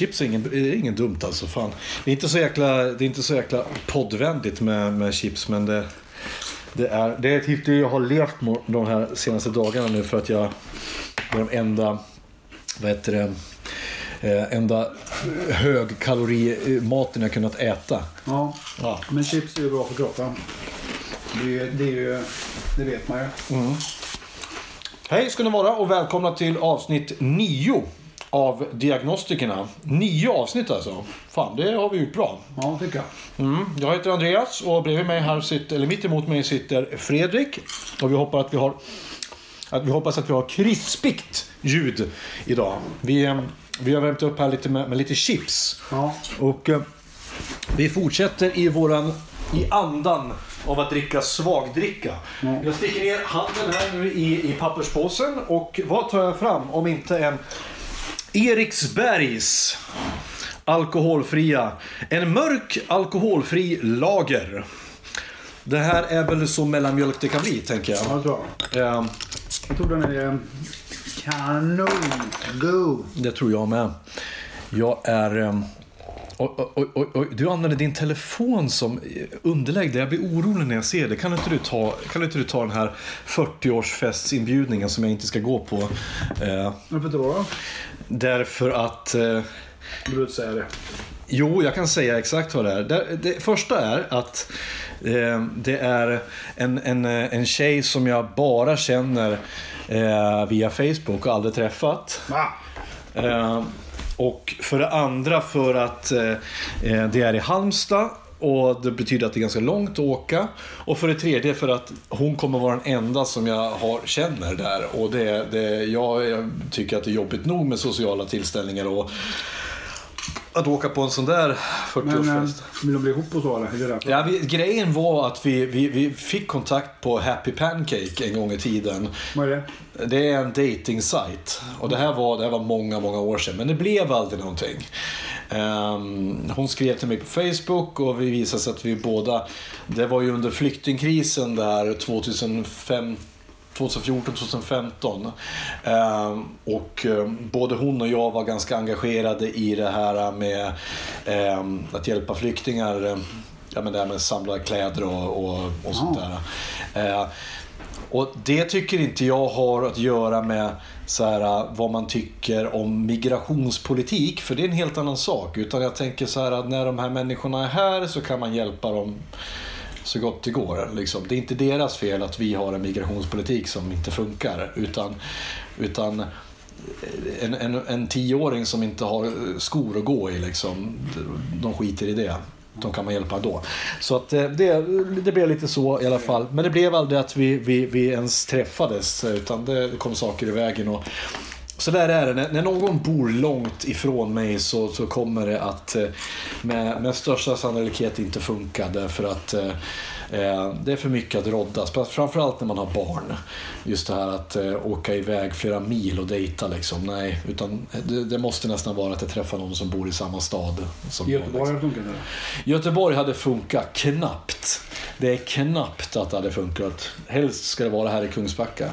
Chips är ingen, är ingen dumt alltså. Fan. Det, är inte så jäkla, det är inte så jäkla poddvänligt med, med chips men det, det är, det är ett hit jag har levt de här senaste dagarna nu för att jag är de enda, vad heter det, eh, enda högkalorimaten jag kunnat äta. Ja. Ja. men chips är ju bra för kroppen. Det, är- det, är ju, det vet man ju. Hej ska ni vara och välkomna till avsnitt 9 av Diagnostikerna. Nio avsnitt alltså. Fan, det har vi gjort bra. Ja, tycker jag. Mm. Jag heter Andreas och bredvid mig här sitter, eller mitt emot mig sitter Fredrik. Och vi hoppas att vi har, att vi hoppas att vi har krispigt ljud idag. Vi, eh, vi har värmt upp här lite med, med lite chips. Ja. Och eh, vi fortsätter i våran, i andan av att dricka svagdricka. Jag sticker ner handen här nu i, i papperspåsen och vad tar jag fram om inte en Eriksbergs alkoholfria, en mörk alkoholfri lager. Det här är väl så mellanmjölk det kan bli tänker jag. Ja, det tror jag. Eh, Jag tror den är eh, kanon. God. Det tror jag med. Jag är... oj, oj, oj, du använder din telefon som underlägg. Jag blir orolig när jag ser det. Kan inte du ta, kan inte du ta den här 40-årsfestsinbjudningen som jag inte ska gå på? Eh, Varför då? därför att... Eh, du inte säga det? Jo, jag kan säga exakt vad det är. Det, det första är att eh, det är en, en, eh, en tjej som jag bara känner eh, via Facebook och aldrig träffat. Va? Eh, och för det andra för att eh, eh, det är i Halmstad och det betyder att det är ganska långt att åka. Och för det tredje för att hon kommer vara den enda som jag har, känner där. Och det, det, jag, jag tycker att det är jobbigt nog med sociala tillställningar och att åka på en sån där Men eh, 40-årsfest. vill de bli ihop och så eller? Ja, vi, grejen var att vi, vi, vi fick kontakt på Happy Pancake en gång i tiden. Vad är det? Det är en dating site Och det här, var, det här var många, många år sedan. Men det blev aldrig någonting. Ehm, hon skrev till mig på Facebook och vi visade sig att vi båda... Det var ju under flyktingkrisen där 2005 2014-2015. Ehm, och eh, både hon och jag var ganska engagerade i det här med ehm, att hjälpa flyktingar. eh, Ja, men det här med att samla kläder och, och, och sånt där. Eh, och det tycker inte jag har att göra med så här, vad man tycker om migrationspolitik, för det är en helt annan sak. Utan jag tänker så här att när de här människorna är här så kan man hjälpa dem så gott det går. Liksom. Det är inte deras fel att vi har en migrationspolitik som inte funkar. Utan, utan en, en, en tioåring som inte har skor att gå i, liksom, de skiter i det. De kan man hjälpa då. Så att eh, det, det blev lite så i alla fall. Men det blev aldrig att vi, vi, vi ens träffades. Utan det kom saker i vägen. Och, så där är det. När, någon bor långt ifrån mig så, så kommer det att eh, med, med största sannolikhet inte funka. Därför att eh, eh, det är för mycket att roddas. Framförallt när man har barn. Just det här att eh, åka iväg flera mil och dejta liksom. Nej, utan det, det måste nästan vara att jag träffar någon som bor i samma stad. Som Göteborg har det funkat eller? Göteborg hade funkat knappt. Det är knappt att det hade funkat. Helst ska det vara här i Kungsbacka.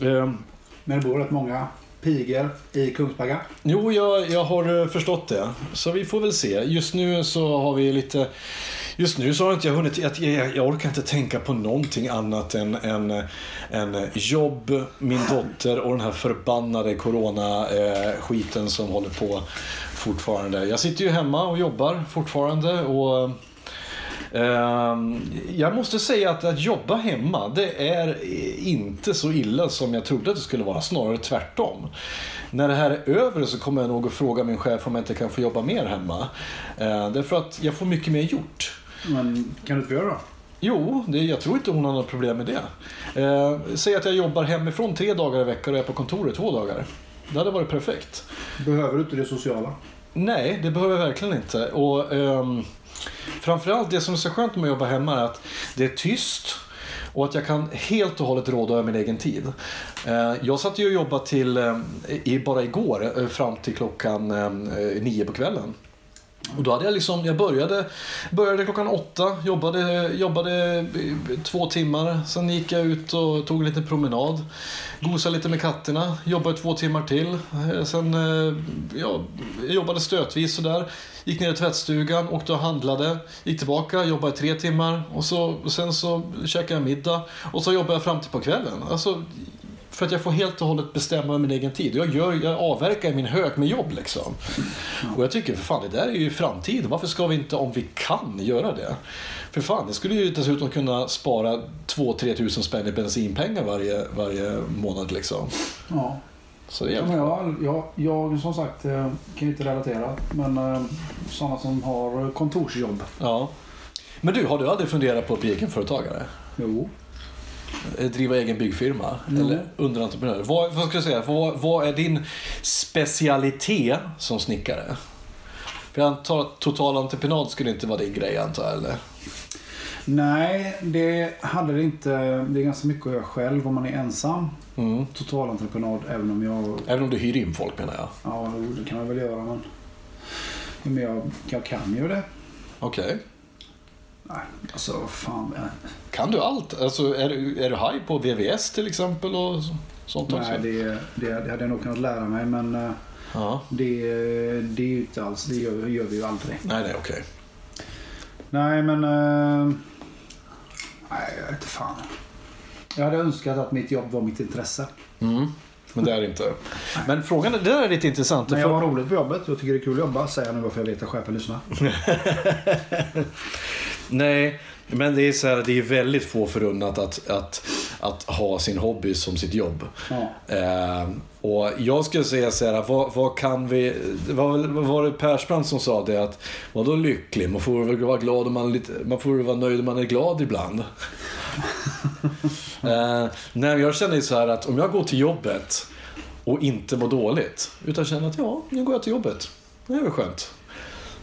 Ehm, men det bor rätt många pigor i Kungsbacka. Jo, jag, jag har eh, förstått det. Så vi får väl se. Just nu så har vi lite... Just nu så har inte jag hunnit... Jag, jag, jag orkar inte tänka på någonting annat än, än, än jobb, min dotter och den här förbannade coronaskiten eh, som håller på fortfarande. Jag sitter ju hemma och jobbar fortfarande och jag måste säga att att jobba hemma, det är inte så illa som jag trodde att det skulle vara. Snarare tvärtom. När det här är över så kommer jag nog att fråga min chef om jag inte kan få jobba mer hemma. Ehm, Därför att jag får mycket mer gjort. Men kan du inte göra då? Jo, det, jag tror inte hon har något problem med det. Eh, säg att jag jobbar hemifrån tre dagar i veckan och är på kontoret två dagar. Det hade varit perfekt. Behöver du inte det sociala? Nej, det behöver jag verkligen inte. Och, ehm, framförallt det som är så skönt med att jobba hemma är att det är tyst. Och att jag kan helt och hållet råda över min egen tid. Eh, jag satt ju och jobbade till, eh, bara igår, eh, fram till klockan nio på kvällen. Och då hade jag liksom, jag började, började klockan åtta, jobbade, jobbade två timmar. Sen gick jag ut och tog en liten promenad. Gosade lite med katterna, jobbade två timmar till. Eh, sen eh, ja, jag jobbade stötvis sådär. Gick ner i tvättstugan, åkte och handlade. Gick tillbaka, jobbade tre timmar. Och så, och sen så käkade jag middag. Och så jobbade jag fram till på kvällen. Alltså, för att jag får helt och hållet bestämma min egen tid. Jag, gör, jag avverkar min hög med jobb liksom. Och jag tycker för fan, det där är ju framtiden. Varför ska vi inte, om vi kan, göra det? För fan, det skulle ju dessutom kunna spara 2-3 tusen spänn i bensinpengar varje, varje månad liksom. Ja. Så det är Ja, jag, jag, jag som sagt eh, kan inte relatera. Men eh, sådana som har kontorsjobb. Ja. Men du, har du aldrig funderat på att bli egenföretagare? Jo. Eh, Driva egen byggfirma? Eller underentreprenör? Vad, vad ska jag säga? Vad, vad är din specialitet som snickare? För jag antar att total entreprenad skulle inte vara din grej antar jag, eller? Nej, det hade det inte. Det är ganska mycket att göra själv om man är ensam. Mm. Totalentreprenad även om jag... Även om du hyr in folk menar jag. Ja, det kan man väl göra men... Men jag, jag kan ju det. Okej. Nej, alltså fan. Kan du allt? Alltså, är, du- är du haj på VVS till exempel och så- sånt också? nej, det, det, det hade jag nog kunnat lära mig men eh, Ja. det, det är ju inte alls. Det gör, gör vi ju aldrig. Nej, nej, okej. Nej, men... eh, nej, jag vet inte fan. Jag hade önskat att mitt jobb var mitt intresse. Mm. Men det är det inte. Men frågan är, det där är lite intressant. Men jag för- har roligt på jobbet. Jag tycker det är kul att jobba. Säger jag nu varför jag vet att chefen lyssnar. Nej, men det är så här, det är väldigt få förunnat att, att, att ha sin hobby som sitt jobb. Ja. Eh, och jag skulle säga så här, vad, vad kan vi... Vad var det Persbrandt som sa det att, vadå lycklig? Man får väl vara glad om man, lite, man får vara nöjd om man är glad ibland. eh, nej, jag känner så här att om jag går till jobbet och inte mår dåligt, utan känner att ja, nu går jag till jobbet. Det är väl skönt.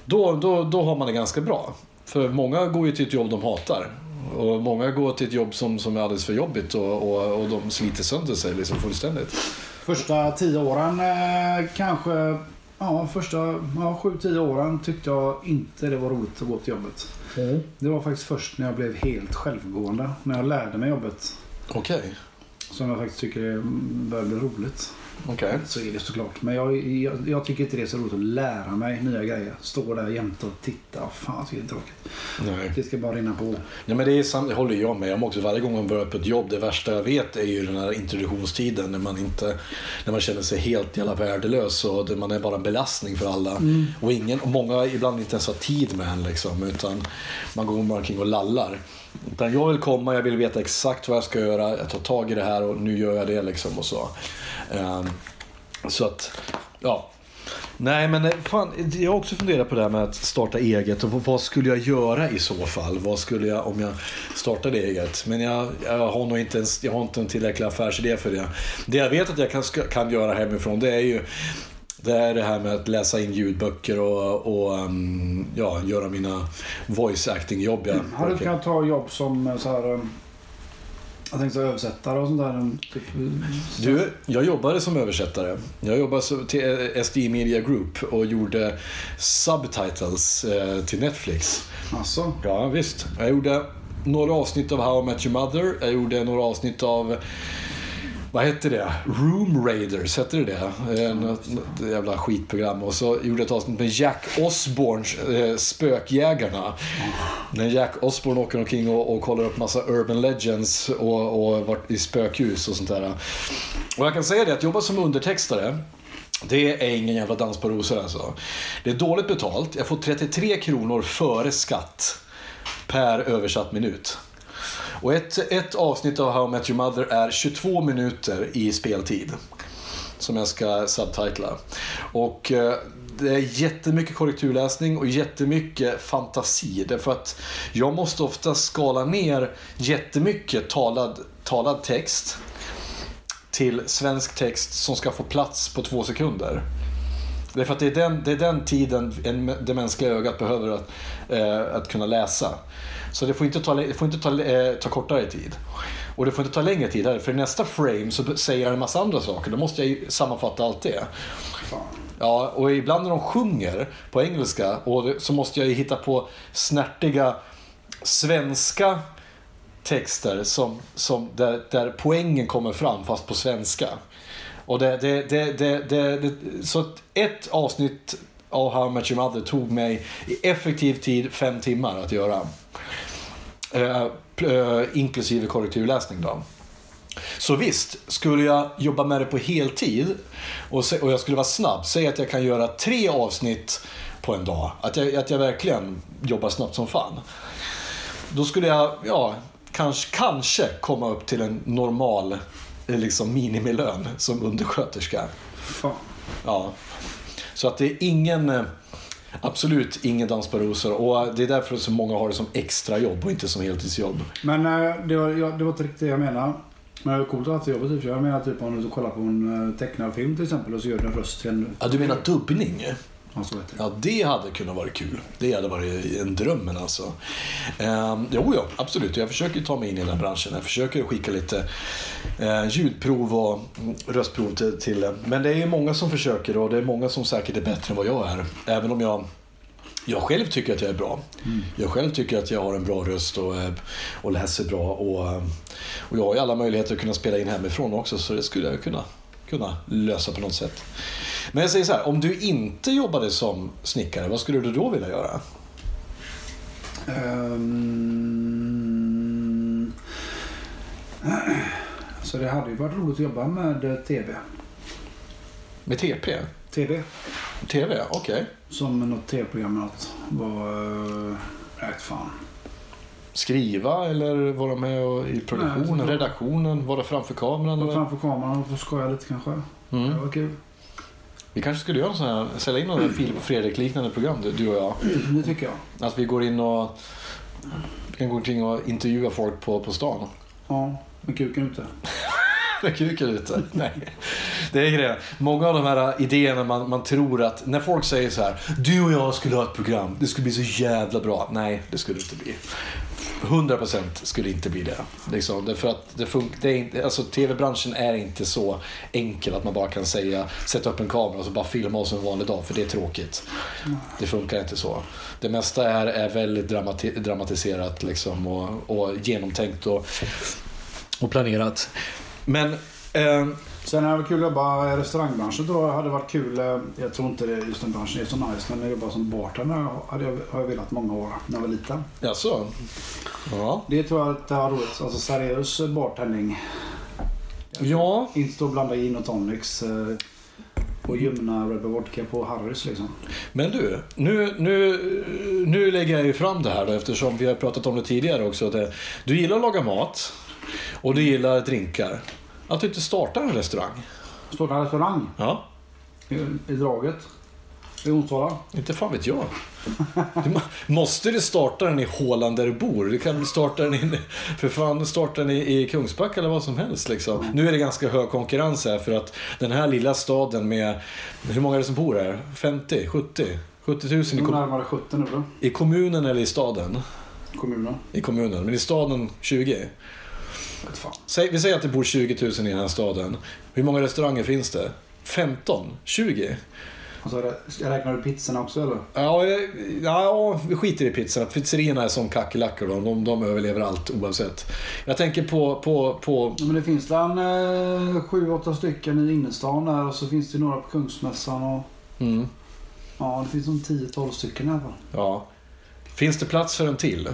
Då, då, då har man det ganska bra. För många går ju till ett jobb de hatar. Och många går till ett jobb som, som är alldeles för jobbigt och, och, och de sliter sönder sig liksom fullständigt. Första tio åren eh, kanske... Ja, första ja, sju, tio åren tyckte jag inte det var roligt att gå till jobbet. Det var faktiskt först när jag blev helt självgående. När jag lärde mig jobbet. Okej. Som jag faktiskt tycker det börjar bli roligt. Okej. Så är det såklart. Men jag, jag, jag tycker inte det är så roligt att lära mig nya grejer. Stå där jämte och titta. Oh, fan, det är tråkigt. Nej. Det ska bara rinna på. Nej, men det, är sant, det håller jag med om också. Varje gång man börjar på ett jobb, det värsta jag vet är ju den här introduktionstiden när man, inte, när man känner sig helt jävla värdelös och man är bara en belastning för alla. Och, ingen, och många ibland inte ens har tid med en liksom, utan man går bara omkring och lallar. Utan jag vill komma, jag vill veta exakt vad jag ska göra, jag tar tag i det här och nu gör jag det liksom och så. Ehm, så att, ja. Nej men eh, fan, jag har också funderat på det här med att starta eget och vad- skulle jag göra i så fall? Vad skulle jag om jag startade eget? Men jag, jag har nog inte, ens, jag har inte en tillräcklig affärsidé för det. Det jag vet att jag kan, kan göra hemifrån det är ju det är det här med att läsa in ljudböcker och, och um, ja, göra mina voice acting jobb. Ja. Mm. Har du kunnat ta jobb som eh, så här... um jag tänkte översättare och sånt där. Typ, Du, jag jobbade som översättare. Jag jobbade till SD Media Group och gjorde subtitles eh, till Netflix. alltså, Ja, visst. Jag gjorde några avsnitt av How I Met Your Mother. Jag gjorde några avsnitt av vad hette det? Room Raiders, hette det det? Eh, Något, något jävla skitprogram. Och så gjorde jag ett avsnitt med Jack Osborns eh, Spökjägarna. När Jack Osborne åker omkring och, och kollar upp massa urban legends och, och varit i spökhus och sånt där. Och jag kan säga det att jobba som undertextare det är ingen jävla dans på rosor alltså. Det är dåligt betalt. Jag får 33 kronor före skatt per översatt minut. Och ett, ett avsnitt av How I Met Your Mother är 22 minuter i speltid. Som jag ska subtitla. Och eh, det är jättemycket korrekturläsning och jättemycket fantasi. Därför att jag måste ofta skala ner jättemycket talad, talad text till svensk text som ska få plats på två sekunder. Därför att det är den, det är den tiden en, det mänskliga ögat behöver att, eh, att kunna läsa. Så det får inte, ta, det får inte ta, eh, ta kortare tid. Och det får inte ta längre tid heller, för i nästa frame så säger han en massa andra saker. Då måste jag ju sammanfatta allt det. Ja, och ibland när de sjunger på engelska och så måste jag ju hitta på snärtiga svenska texter som, som där, där poängen kommer fram fast på svenska. Och det, det, det, det, så ett avsnitt av How I Met Your Mother tog mig i effektiv tid fem timmar att göra. Eh, eh, inklusive korrekturläsning då. Så visst, skulle jag jobba med det på heltid och, se, och jag skulle vara snabb, säg att jag kan göra tre avsnitt på en dag. Att jag, att jag verkligen jobbar snabbt som fan. Då skulle jag, ja, kanske, kanske komma upp till en normal eh, liksom minimilön som undersköterska. Fan. Ja. Så att det är ingen, eh, absolut ingen dans på rosor. Och det är därför så många har det som extrajobb och inte som heltidsjobb. Men eh, det var, det var inte riktigt det jag menar. Men det är coolt att ha jobbet typ. Jag menar typ om du kollar på en eh, tecknad film till exempel och så gör du en röst till en... Ja, du menar dubbning? Ja, så heter det. Ja, det hade kunnat vara kul. Det hade varit en drömmen alltså. Ehm, jo, ja, absolut. Jag försöker ta mig in i den här branschen. Jag försöker skicka lite eh, ljudprov och mm, röstprov till, till... Men det är många som försöker och det är många som säkert är bättre än vad jag är. Även om jag jag själv tycker att jag är bra. Jag själv tycker att jag har en bra röst och, eh, och läser bra. Och, eh, och jag har ju alla möjligheter att kunna spela in hemifrån också så det skulle jag kunna, kunna lösa på något sätt. Men jag säger så här, om du inte jobbade som snickare, vad skulle du då vilja göra? Ehm, Så det hade ju varit roligt att jobba med eh, TV. Med TP? TV. TV, okej. Som något TV-program något. Var... Uh, rätt fan. Skriva eller vara med och, i produktionen, redaktionen, vara framför kameran? Eller? framför kameran och få skoja lite kanske. Mm. Det var kul. Vi kanske skulle göra sån här, sälja in några Filip och Fredrik-liknande program, du du och jag. Det tycker jag. Att vi går in och vi kan gå omkring och intervjua folk på, på stan. Ja, med kuken ute. Med kuken ute. Nej. Det är grejen. Många av de här idéerna man, man tror att, när folk säger så här, du och jag skulle ha ett program, det skulle bli så jävla bra. Nej, det skulle det inte bli. 100% skulle inte bli det. Liksom, därför att det fun- det är inte, alltså, TV-branschen är inte så enkel att man bara kan säga, sätta upp en kamera och så bara filma oss en vanlig dag, för det är tråkigt. Det funkar inte så. Det mesta är, är väldigt dramati- dramatiserat liksom, och, och genomtänkt och, och planerat. Men eh, Sen är det kul att jobba i restaurangbranschen tror jag hade varit kul. eh, Jag tror inte det just den branschen är så nice. Men att jobba som bartender hade jag, har jag velat många år när jag var liten. Jaså? Ja. Det tror jag att det var roligt. Alltså seriös bartending. Ja, Inte stå och blanda gin och tonics. eh, Och ljumna Red Bull Vodka på Harrys liksom. men du. Nu, nu, nu lägger jag ju fram det här då, eftersom vi har pratat om det tidigare också. Det, du gillar att laga mat och du gillar drinkar. Att du inte startar en restaurang. Starta en restaurang Ja, i, i draget. I Onsala. inte fan vet jag. Du, må- måste du starta den i Håland där du bor? Du kan starta den i, för fan, starta den i, i Kungsbacka eller vad som helst. Liksom. Nu är det ganska hög konkurrens här för att den här lilla staden med, hur många är det som bor här? 50? 70? 70 000 i, kom, närmare 70 nu då. i kommunen eller i staden? Kommunen. I kommunen, men i staden 20. Säg, vi säger att det bor 20 000 i den här staden. Hur många restauranger finns det? 15? 20? Och så är det, jag räknar du pizzorna också eller? Ja, ja, vi skiter i pizzorna. Pizzerierna är som kackerlackor. De, de, de överlever allt oavsett. Jag tänker på... på, på Ja, men det finns en eh, sju, åtta stycken i innerstan där och så finns det några på Kungsmässan och mm, ja, det finns som 10-12 stycken i alla fall. ja. Finns det plats för en till?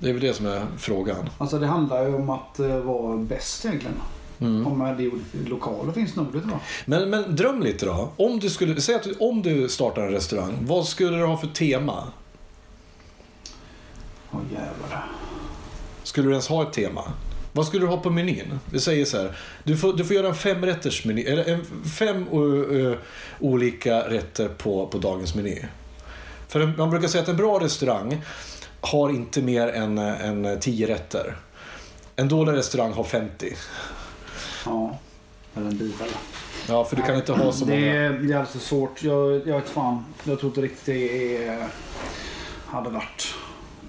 Det är väl det som är frågan. Alltså det handlar ju om att eh, vara bäst egentligen. Mm. Om eh, det lokaler finns nog jag. Men, men dröm lite då. Om du, skulle, säg att du, om du startar en restaurang, vad skulle du ha för tema? Åh jävlar. Skulle du ens ha ett tema? Vad skulle du ha på menyn? Vi säger så här. Du får, du får göra en femrätters meny. Eller en, fem uh, olika rätter på, på dagens meny. För man brukar säga att en bra restaurang har inte mer än, än 10 rätter. En dålig restaurang har 50. Ja. Eller en bibel. Ja, för du kan inte ha så det, många. är, det är alltså svårt. Jag, jag vet fan. Jag tror inte riktigt det är, hade varit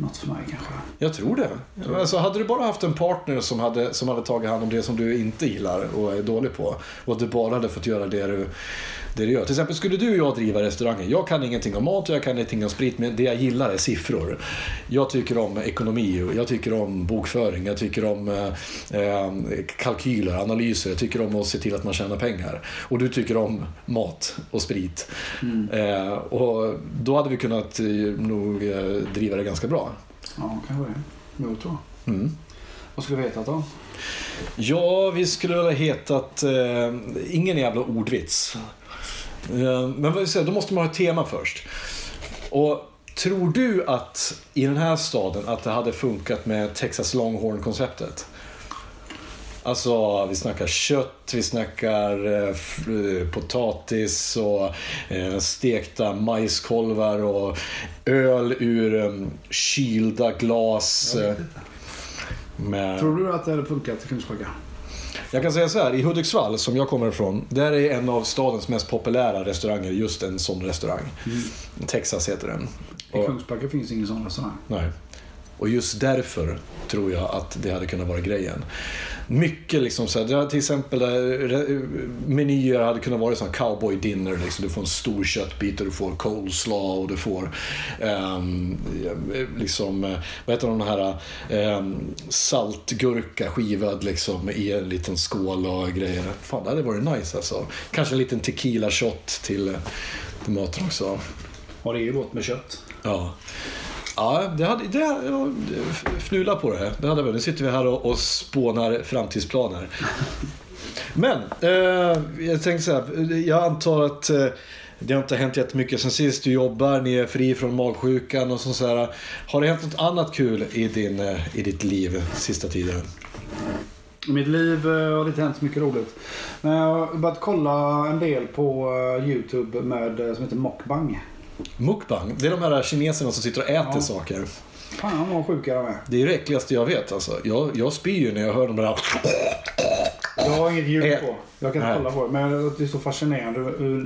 något för mig kanske. Jag tror det. Alltså, hade du bara haft en partner som hade, som hade tagit hand om det som du inte gillar och är dålig på och att du bara hade fått göra det du, det du gör. Till exempel skulle du och jag driva restauranger. Jag kan ingenting om mat och jag kan ingenting om sprit men det jag gillar är siffror. Jag tycker om ekonomi, jag tycker om bokföring, jag tycker om eh, eh, kalkyler, analyser. Jag tycker om att se till att man tjänar pengar. Och du tycker om mat och sprit. Eh, och då hade vi kunnat eh, nog eh, driva det ganska bra. Ja, kanske det. Jag. Mm. Vad skulle vi hetat då? Ja, vi skulle väl ha hetat... Eh, ingen jävla ordvits. Eh, men vad säga, då måste man ha ett tema först. Och tror du att i den här staden att det hade funkat med Texas Longhorn-konceptet? Alltså, vi snackar kött, vi snackar eh, eh, potatis och eh, stekta majskolvar och öl ur eh, kylda glas. med... Tror du att det hade funkat i Kungsbacka? Jag kan säga så här, i Hudiksvall som jag kommer ifrån, där är en av stadens mest populära restauranger just en sån restaurang. Texas heter den. I Och, Kungsbacka finns ingen sån restaurang. nej. Och just därför tror jag att det hade kunnat vara grejen. Mycket liksom så här, till exempel där, menyer hade kunnat vara sån cowboy dinner. Liksom. Du får en stor köttbit och du får coleslaw och du får ehm, liksom, vad heter de här ehm, saltgurka skivad liksom i en liten skål och grejer. Fan, det hade varit nice alltså. Kanske en liten tequila shot till, till maten också. Och det är ju gott med kött. Ja. Ja, det hade, det, jag fnula på det. Det hade vi. Nu sitter vi här och, och spånar framtidsplaner. Men, eh, jag tänkte så här. Jag antar att eh, det har inte hänt jättemycket sen sist. Du jobbar, ni är fri från magsjukan och sånt så här. Har det hänt något annat kul i, din, eh, i ditt liv sista tiden? I mitt liv eh, har det inte hänt så mycket roligt. Men jag har börjat kolla en del på eh, YouTube med, eh, som heter Mockbang. Mukbang, det är de här kineserna som sitter och äter Ja. saker. Fan vad sjuka de är. Det är det äckligaste jag vet alltså. Jag, jag spyr ju när jag hör de där... Jag har inget ljud på. Jag kan inte kolla på det. Men det är så fascinerande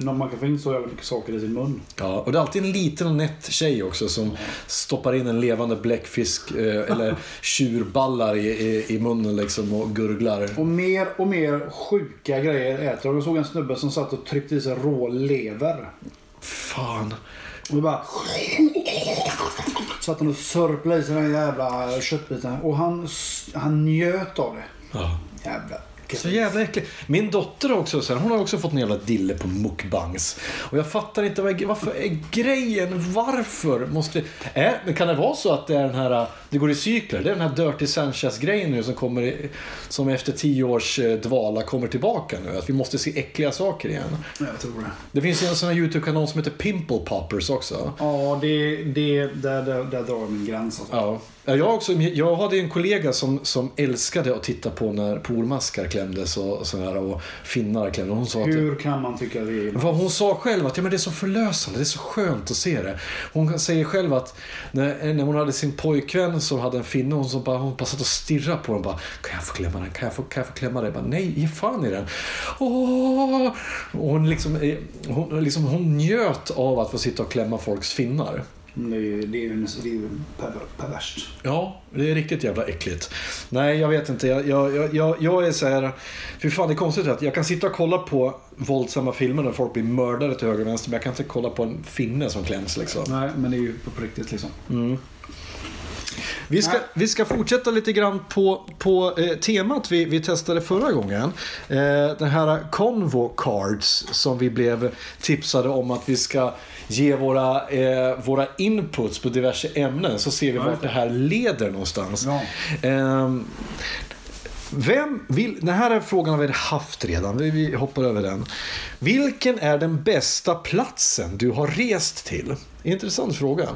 när man kan få in så jävla mycket saker i sin mun. Ja, och det är alltid en liten nätt tjej också som stoppar in en levande bläckfisk eh, eller tjurballar i, i, i munnen liksom och gurglar. Och mer och mer sjuka grejer äter jag. Jag såg en snubbe som satt och tryckte i sig rå lever. Fan. Och det bara... Satt han och sörplade i sig den jävla köttbiten. Och han, han njöt av det. Ja. Jävla... Så jävla äckligt. Min dotter också, så här, hon har också fått en jävla dille på mukbangs. Och jag fattar inte vad, varför är grejen, varför måste... Äh, men kan det vara så att det är den här, det går i cykler? Det är den här Dirty Sanchez-grejen nu som kommer, som efter tio års eh, dvala kommer tillbaka nu. Att vi måste se äckliga saker igen. Jag tror det. Det finns ju en sån här YouTube-kanal som heter Pimple Poppers också. Ja, det, det, där, där, där drar jag min gräns. Alltså. Ja. Ja, Jag, också, jag hade en kollega som, som älskade att titta på när polmaskar klämdes och, sådär, och finnar klämdes. Hon sa att Hur kan man tycka det hon sa själv att ja, men det är så förlösande, det är så skönt att se det. Hon säger själv att när, när hon hade sin pojkvän som hade en finne, hon, som bara, hon bara satt och stirrade på den. Bara, kan jag få klämma den? Kan jag få, kan jag få klämma den? Jag Bara, Nej, ge fan i den. Åh! Och hon, liksom, eh, hon, liksom, hon njöt av att få sitta och klämma folks finnar. Det är, det är, ju- det är ju perver- perverst. Ja, det är riktigt jävla äckligt. Nej, jag vet inte. Jag, jag, jag- jag, är så här... Fy fan, det är konstigt att jag kan sitta och kolla på våldsamma filmer där folk blir mördade till höger och vänster. Men jag kan inte kolla på en finne som kläms liksom. Nej, men det är ju på riktigt liksom. Vi ska, vi ska fortsätta lite grann på, på eh, temat vi, vi testade förra gången. Eh, den här Convo Cards som vi blev tipsade om att vi ska ge våra, eh, våra inputs på diverse ämnen. Så ser vi vart det här leder någonstans. Ehm, vem vill, den här frågan har vi haft redan, vi, vi hoppar över den. Vilken är den bästa platsen du har rest till? Intressant fråga.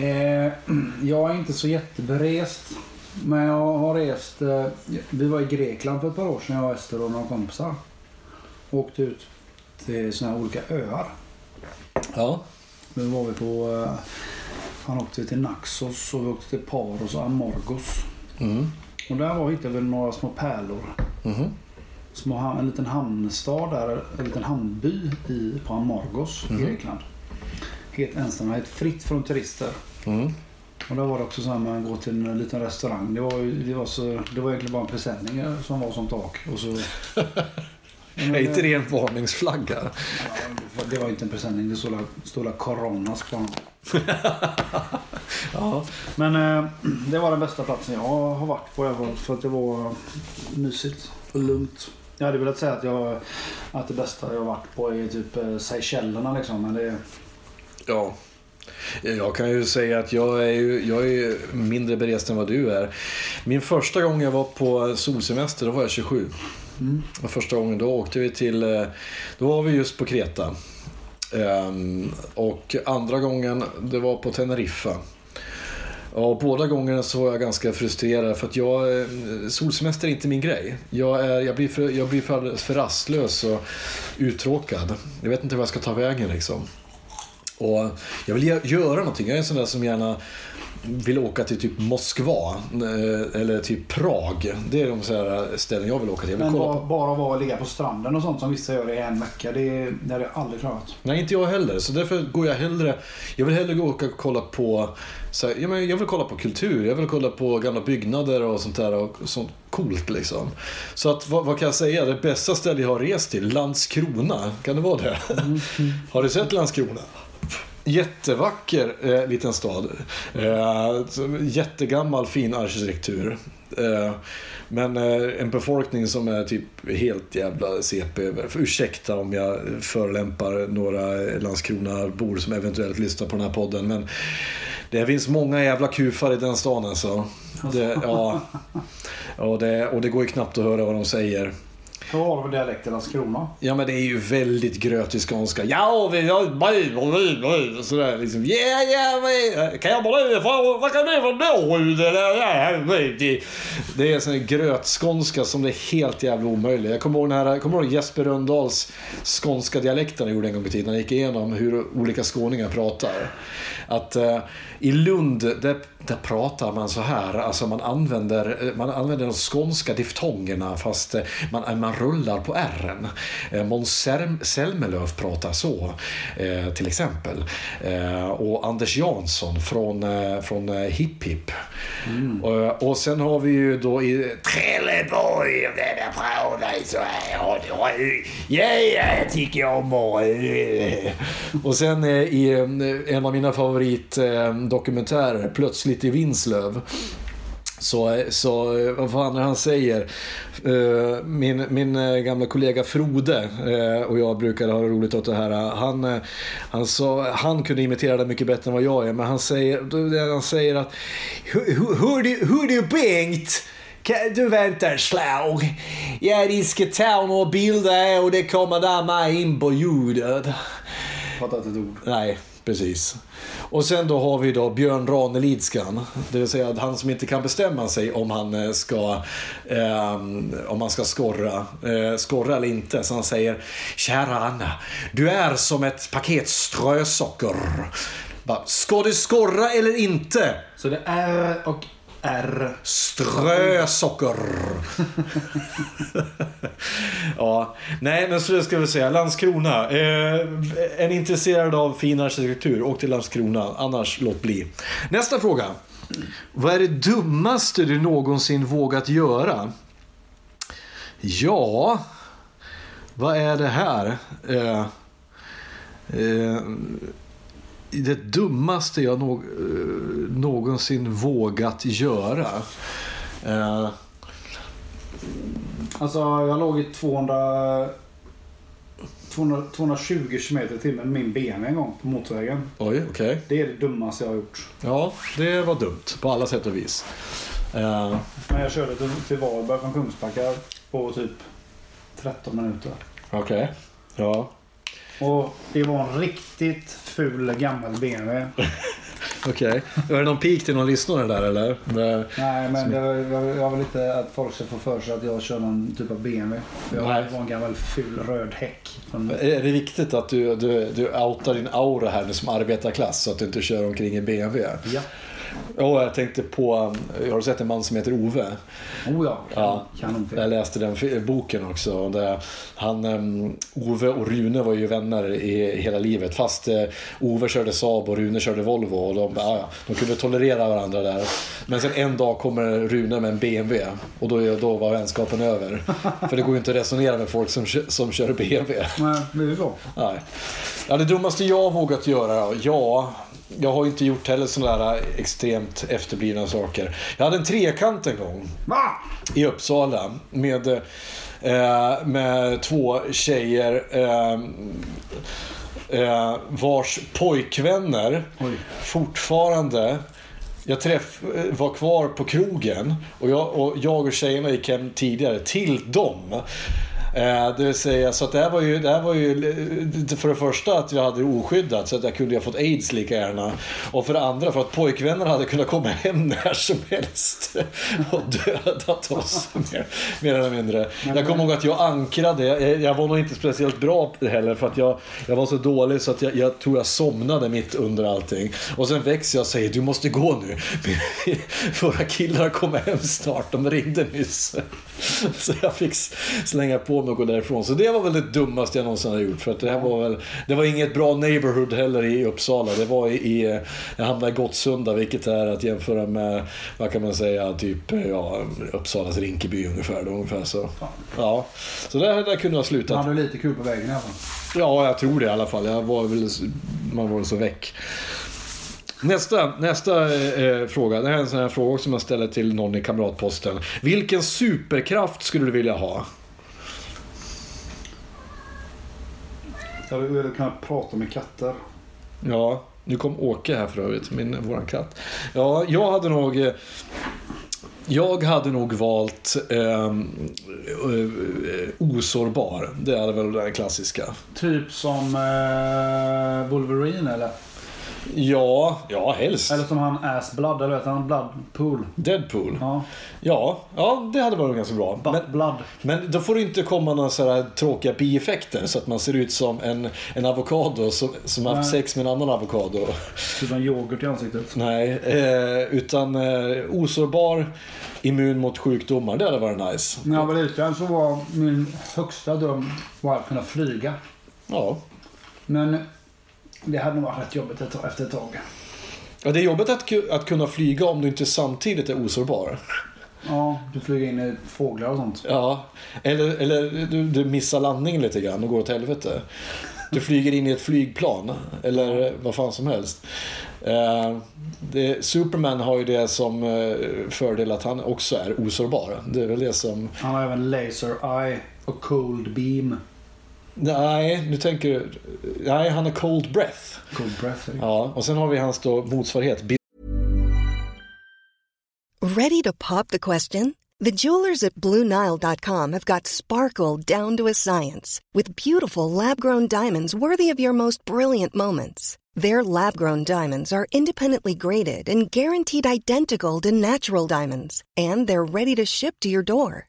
Eh, jag är inte så jätteberest. Men jag har rest... Eh, vi var i Grekland för ett par år sedan, jag och Ester och några kompisar. Åkte ut till såna här olika öar. Ja. Nu var vi på... Eh, han åkte till Naxos och vi åkte till Paros och Amorgos. Mm. Och där var hittade vi några små pärlor. Mhm. Små, en liten hamnstad där, en liten hamnby i, på Amorgos i Grekland. Helt ensam, helt fritt från turister. Mm. Och där var det också så här man går till en liten restaurang. Det var, ju- det var, så, det var egentligen bara en presenning som var som tak. Och så, Är inte det en varningsflagga? Ja, det var inte en presenning, det stod, stod Coronas på. Ja. Men eh, det var den bästa platsen jag har varit på i alla fall. För att det var mysigt och lugnt. Jag hade velat säga att, jag, att det bästa jag har varit på är typ eh, Seychellerna liksom. Men det, Ja. Jag kan ju säga att jag är, ju, jag är mindre berest än vad du är. Min första gång jag var på solsemester, då var jag 27. Och första gången då åkte vi till, eh, då var vi just på Kreta. Ehm, och andra gången, det var på Teneriffa. Och båda gångerna så var jag ganska frustrerad för att jag, eh, solsemester är inte min grej. Jag, är, jag blir, för, jag blir för, för rastlös och uttråkad. Jag vet inte vad jag ska ta vägen liksom. Och jag vill gö- göra någonting. Jag är en sån där som gärna vill åka till typ Moskva eh, eller typ Prag. Det är de så här ställen jag vill åka till. Jag vill men bara, bara vara och ligga på stranden och sånt som vissa gör i en vecka. Det, det hade jag aldrig klarat. Nej, inte jag heller. Så därför går jag hellre... Jag vill hellre gå och åka och kolla på... Så här, jag vill kolla på kultur. Jag vill kolla på gamla byggnader och sånt där. Och sånt coolt liksom. Så att, vad, vad kan jag säga? Det bästa stället jag har rest till? Landskrona. Kan det vara det? har du sett Landskrona? Jättevacker eh, liten stad. Eh, jättegammal fin arkitektur. Eh, men eh, en befolkning som är typ helt jävla CP. Ursäkta om jag förolämpar några Landskrona-bor som eventuellt lyssnar på den här podden. Men det finns många jävla kufar i den stan alltså. Det, ja, och, det, och det går ju knappt att höra vad de säger. Så har du för dialekt Landskrona? Ja men det är ju väldigt grötig skånska. Ja, vi har. Sådär liksom. Ja, ja, kan jag bara... vad kan det vara då? Det- är sån grötskånska som det är helt jävla omöjligt. Jag kommer ihåg, den här, kommer ihåg Jesper Rönndahls skånska dialekten han gjorde en gång i tiden. Han gick igenom hur olika skåningar pratar. Att uh, i Lund, där, där pratar man så här. Alltså man använder, man använder de skånska diftongerna fast eh, man, man rullar på r'n. Eh, Måns Zelm- Zelmerlöw pratar så, eh, till exempel. Eh, och Anders Jansson från, från Hipp Hipp. Och, och sen har vi ju då i Trelleborg, där pratar så här. Ja, ja, jag tycker om och... sen i en av mina favoritdokumentärer, Plötsligt i Vinslöv. Så, så vad fan är han säger? Eh, Min, min eh, gamla kollega Frode eh, och jag brukar ha roligt åt det här. Han, han, sa, han kunde imitera det mycket bättre än vad jag är. Men han säger, han säger att Hör du, Bengt? Du vänta ett slag? Jag ska ta några bilder och det kommer där med in på ljudet. Fattar inte ett ord. Nej, precis. Och sen då har vi då Björn Ranelidskan. Det vill säga han som inte kan bestämma sig om han eh, ska, eh, om han ska skorra, eh, skorra eller inte. Så han säger Kära Anna, du är som ett paket strösocker. Bara, Ska du skorra eller inte? Så det är och R. Strösocker. ja, nej men så det ska vi säga. Landskrona. Eh, är ni intresserade av fin arkitektur, åk till Landskrona. Annars låt bli. Nästa fråga. Vad är det dummaste du någonsin vågat göra? Ja, vad är det här? Eh, eh, det dummaste jag nå- eh, någonsin vågat göra. Eh, Alltså jag låg i 200, 200, 220 km i timmen med min BMW en gång på motorvägen. oj, okej. Det är det dummaste jag har gjort. Ja, det var dumt på alla sätt och vis. Eh, Men jag körde till, till Varberg från Kungsbacka på typ 13 minuter. okej. Ja. Och det var en riktigt ful gammal BMW. Okej. Är det någon pik till någon lyssnare där eller? Det- Nej, men det, jag, jag vill inte att folk ska få för sig att jag kör någon typ av BMW. För jag Nej. har en gammal ful röd häck. Från, Är det viktigt att du, du, du outar din aura här nu som arbetarklass så att du inte kör omkring i BMW? ja. Ja, jag tänkte på, um, har du sett en man som heter Ove? Oh ja, Ja. kanonfel. Jag läste den boken också. Det, han, um, Ove och Rune var ju vänner i hela livet. Fast eh, Ove körde Saab och Rune körde Volvo. Och de, ja, ja, de kunde tolerera varandra där. Men sen en dag kommer Rune med en BMW. Och då, då var vänskapen över. För det går ju inte att resonera med folk som, som kör BMW. Men det är bra. Nej. Ja, det dummaste jag vågat göra? Ja, jag har inte gjort heller sådana där extremt efterblivna saker. Jag hade en trekant en gång Va? i Uppsala med, eh, med två tjejer eh, eh, vars pojkvänner Oj. fortfarande jag träff, var kvar på krogen och jag, och jag och tjejerna gick hem tidigare till dem. Eh, det vill säga, så att det här var ju, det här var ju eh, för det första att jag hade oskyddat så att jag kunde ha fått aids lika gärna. Och för det andra för att pojkvännerna hade kunnat komma hem när som helst och dödat oss mer, mer eller mindre. Jag kommer ihåg att jag ankrade, jag, jag var nog inte speciellt bra heller för att jag, jag var så dålig så att jag, jag tror jag somnade mitt under allting. Och sen växer jag och säger du måste gå nu. Våra killar kommer hem snart, de ringde nyss. Så jag fick slänga på mig och gå därifrån. Så det var väl det dummaste jag någonsin har gjort. För att det här var väl, det var inget bra neighborhood heller i Uppsala. Det var i, i jag hamnade i Gottsunda vilket är att jämföra med, vad kan man säga, typ ja, Uppsalas Rinkeby ungefär. Då, ungefär så. Ja, så där, där kunde jag slutat. hade lite kul på vägen i alla fall. Ja, jag tror det i alla fall. Jag var väl, man var väl så väck. Nästa, nästa eh, fråga. Det här är en sån här fråga som jag ställer till någon i Kamratposten. Vilken superkraft skulle du vilja ha? Jag vill kunna prata med katter. Ja, nu kom Åke här för övrigt, min, våran katt. Ja, jag hade nog... eh, Jag hade nog valt eh, eh, osårbar. Det är väl den klassiska. Typ som eh, Wolverine eller? Ja, ja helst. Eller som han Assblood, eller vet han Bloodpool. Deadpool. Ja. Ja, ja, det hade varit ganska bra. Butt Men, Blood. men då får det inte komma några sådana tråkiga bieffekter så att man ser ut som en, en avokado som, som haft sex med en annan avokado. Typ som yoghurt i ansiktet. Nej, eh, utan eh, osårbar, immun mot sjukdomar. Det hade varit nice. När jag var liten så var min högsta dröm var att kunna flyga. Ja. Men det hade nog varit rätt jobbigt ett efter ett tag. ja, det är jobbigt att, att kunna flyga om du inte samtidigt är osårbar. Ja, du flyger in i fåglar och sånt. Ja, eller, eller du, du missar landningen lite grann och går åt helvete. Du flyger in i ett flygplan eller vad fan som helst. Eh, det, Superman har ju det som eh, fördel att han också är osårbar. Det är väl det som... Han har även laser eye och cold beam. Nej, nu tänker du... Nej, han har cold breath. Cold breath. Ja, och sen har vi hans då motsvarighet. Ready to pop the question? The jewelers at BlueNile.com have got sparkle down to a science with beautiful lab grown diamonds worthy of your most brilliant moments. Their lab grown diamonds are independently graded and guaranteed identical to natural diamonds, and they're ready to ship to your door.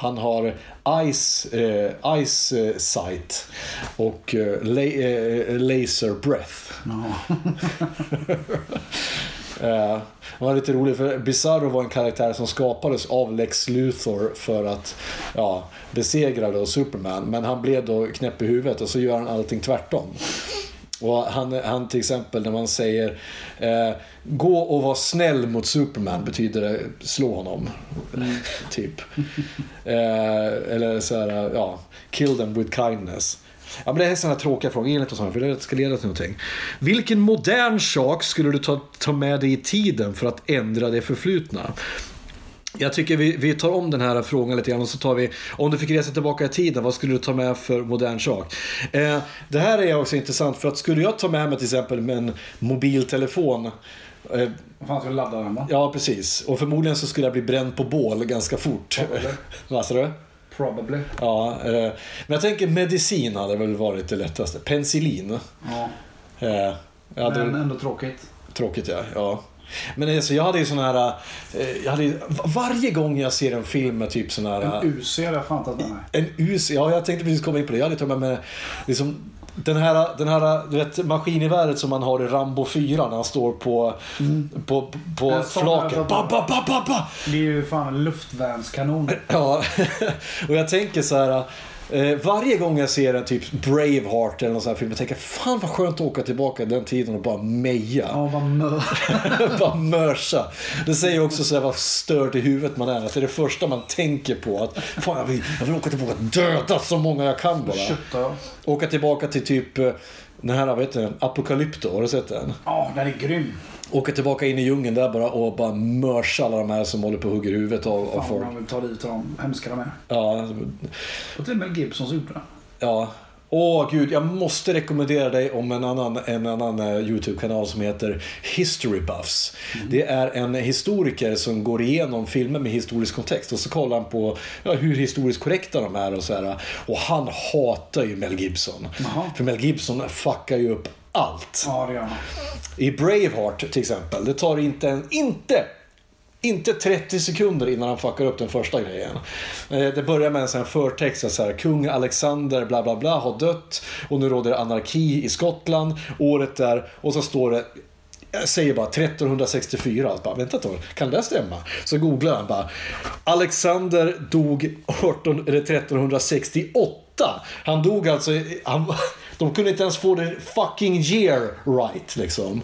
Han har Ice, eh, ice eh, Sight och eh, la, eh, Laser Breath. Eh, det var lite roligt för Bizarro var en karaktär som skapades av Lex Luthor för att ja, besegra då Superman. Men han blev då knäpp i huvudet och så gör han allting tvärtom. Och han, han till exempel när man säger eh, gå och var snäll mot Superman betyder det slå honom. typ. Eh, eller så här, ja, kill them with kindness. Ja, men det här är sådana tråkiga frågor, enligt sådana, för det ska leda till någonting. Vilken modern sak skulle du ta, ta med dig i tiden för att ändra det förflutna? Jag tycker vi, vi tar om den här frågan lite grann och så tar vi, om du fick resa tillbaka i tiden, vad skulle du ta med för modern sak? Eh, det här är också intressant för att skulle jag ta med mig till exempel med en mobiltelefon eh, Vad fan ska du ladda den med? Ja, precis. Och förmodligen så skulle jag bli bränd på bål ganska fort. Vad sa du? Probably. Ja, eh, men jag tänker medicin hade väl varit det lättaste. Penicillin. Ja. Eh, hade, Men ändå tråkigt. Tråkigt ja. ja. Men alltså, jag hade ju sån här... Eh, jag hade, varje gång jag ser en film med typ sån här... En UC hade jag fan tagit med mig. En US, ja jag tänkte precis komma in på det. Jag hade tagit med mig liksom, den här, den här du vet, maskingeväret som man har i Rambo 4 när han står på, på, på En sån flaket. Ba, ba, ba, ba, ba. Det är ju fan en luftvärnskanon. Ja, och jag tänker så här. Eh, varje gång jag ser en typ Braveheart eller någon sån här film, jag tänker fan vad skönt att åka tillbaka den tiden och bara meja. Ja, vad mö. bara mörsa. Det säger också så här vad störd i huvudet man är. Att det är det första man tänker på. Att fan jag vill, jag vill åka tillbaka och döda så många jag kan bara. Kötta. Åka tillbaka till typ eh, den här, vad heter den? Apokalypto, har du sett den? Ja, den är grym. Åka tillbaka in i djungeln där bara och bara mörsa alla de här som håller på och hugger huvudet av, av Fan folk. man vill ta dit dem. Hemska de är. Ja, Och till med Gibson som gjorde den. Ja. Åh gud, jag måste rekommendera dig om en annan, en annan eh, YouTube-kanal som heter History Buffs. Det är en historiker som går igenom filmer med historisk kontext och så kollar han på ja, hur historiskt korrekta de är och så här. Och han hatar ju Mel Gibson. Jaha. För Mel Gibson fuckar ju upp allt. Ja, det gör han. I Braveheart till exempel, det tar inte en, inte inte 30 sekunder innan han fuckar upp den första grejen. Eh, Det börjar med en sån här förtext, så här, kung Alexander bla bla bla har dött och nu råder anarki i Skottland. Året där och så står det jag säger bara 1364. Alltså bara, Vänta ett tag, kan det stämma? Så googlar han bara. Alexander dog 18, eller 1368. Han dog alltså... Han, de kunde inte ens få det fucking year right liksom.